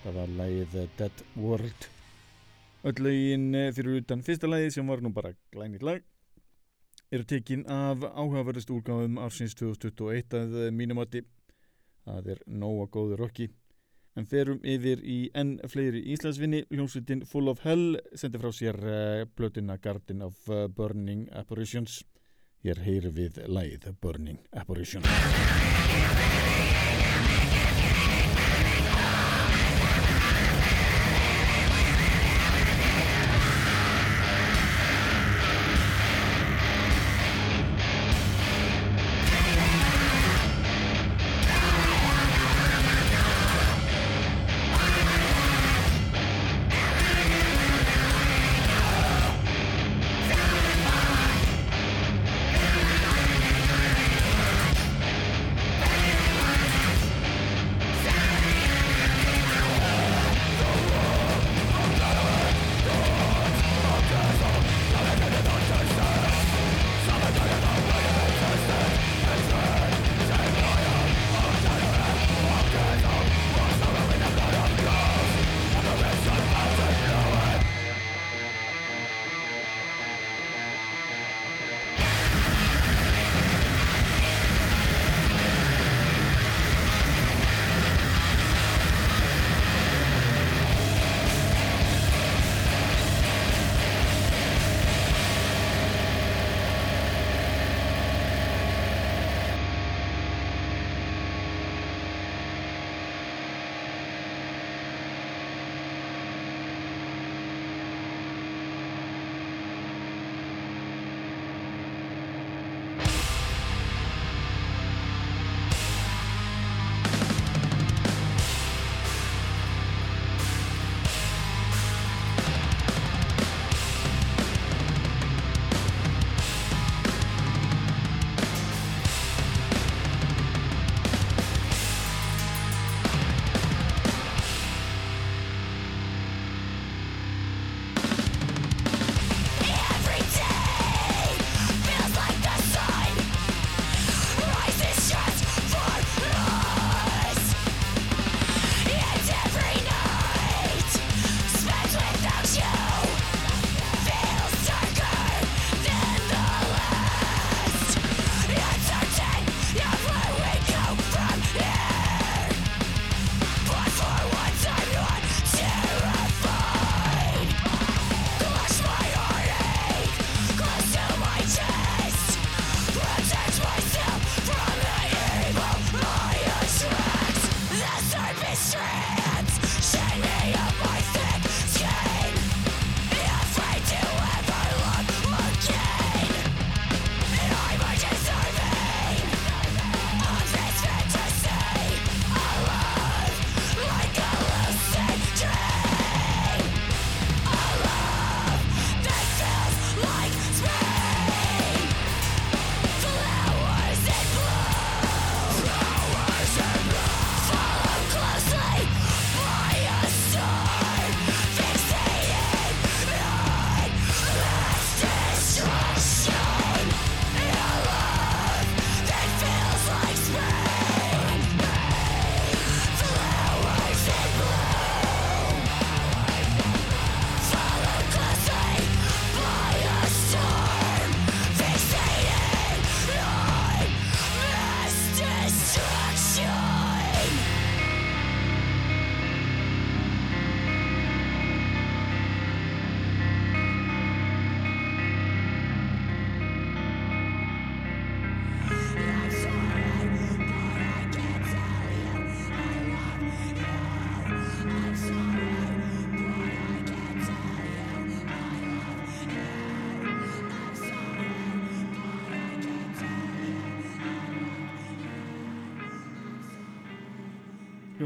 Það var lægið Dead World. Öll lögin fyrir utan fyrsta lægið sem var nú bara glænit lag eru tekin af áhugaverðast úrgáðum ársins 2021 að mínumati það er nóga góður rocki en ferum yfir í enn fleiri Íslandsvinni. Hljómsveitin Full of Hell sendi frá sér blötina Garden of Burning Apparitions Hér heyr við læð Burning Apparition.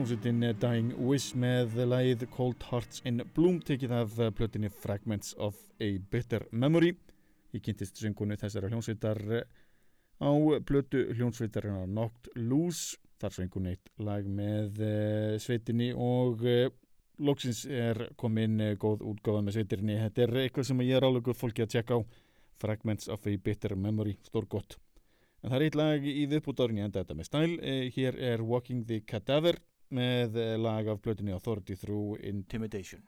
Hljómsveitin Dying Wish með lagið Cold Hearts in Bloom tekið af plötinni Fragments of a Bitter Memory. Ég kynntist söngunu þessara hljómsveitar á plötu hljómsveitarina Knocked Loose. Þar söngun eitt lag með sveitinni og loksins er komin góð útgáða með sveitinni. Þetta er eitthvað sem ég er álugur fólki að tjekka á. Fragments of a Bitter Memory stór gott en það er eitt lag í viðbútárinu enda þetta með stæl. Hér er Walking the Cadaver með lag af plötunni Authority Through Intimidation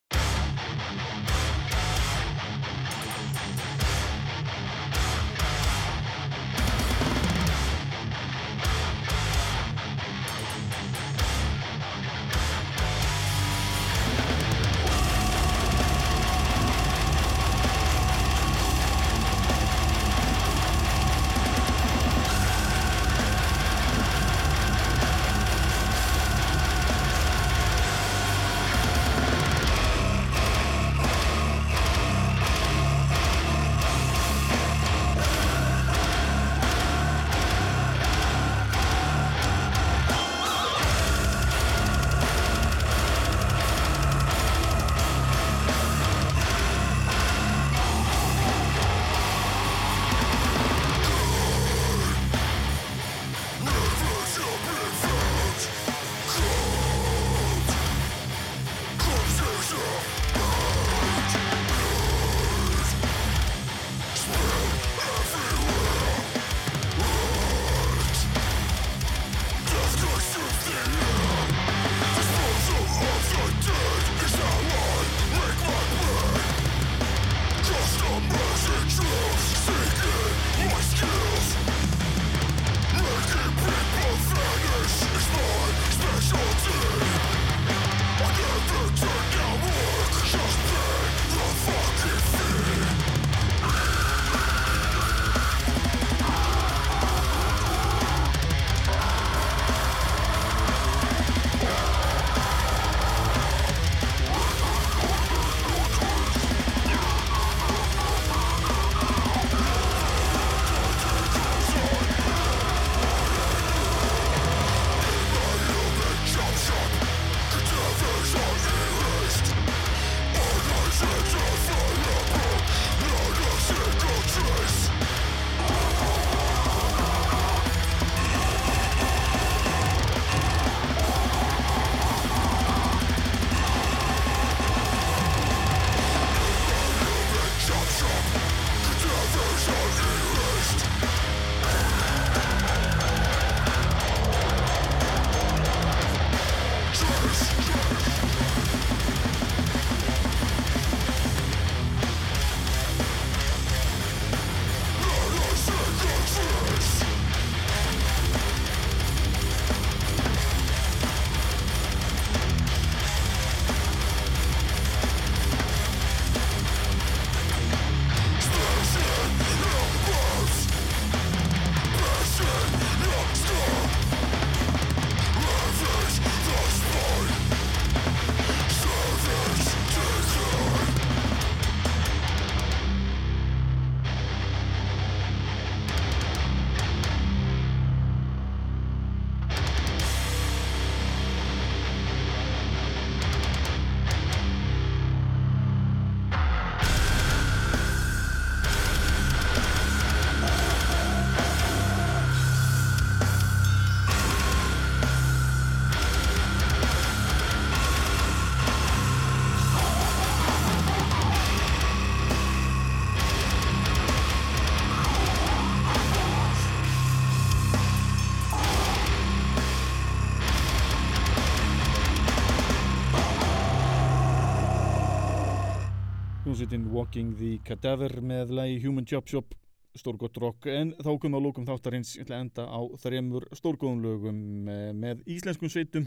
hljómsveitin Walking the Cadaver með lægi Human Job Shop stórgótt rock. En þá komum við á lókum þáttarins. Enda á þremur stórgóðum lögum eh, með íslenskum sveitum.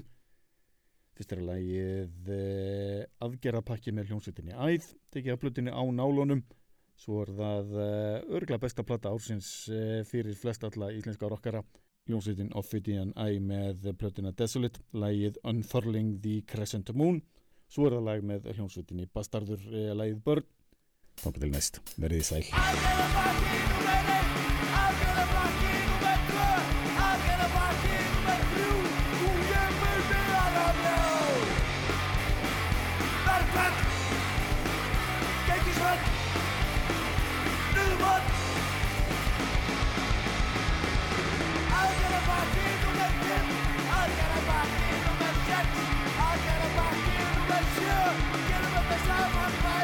Fyrst er að lægið eh, aðgerðapakki með hljómsveitinni Æð tekið að plötinni á nálunum. Svo er það eh, örgla besta platta ársins fyrir flest alla íslenska rockara hljómsveitin Ophidian Eye með plötina Desolate. Lægið Unfurling the Crescent Moon Svo er það lag með hljómsveitinni Bastardur eh, lagið börn. Þannig til næst, verðið sæl. I'll get a body to make him. I'll get a body to make him. Gerum þetta saman bæði tvö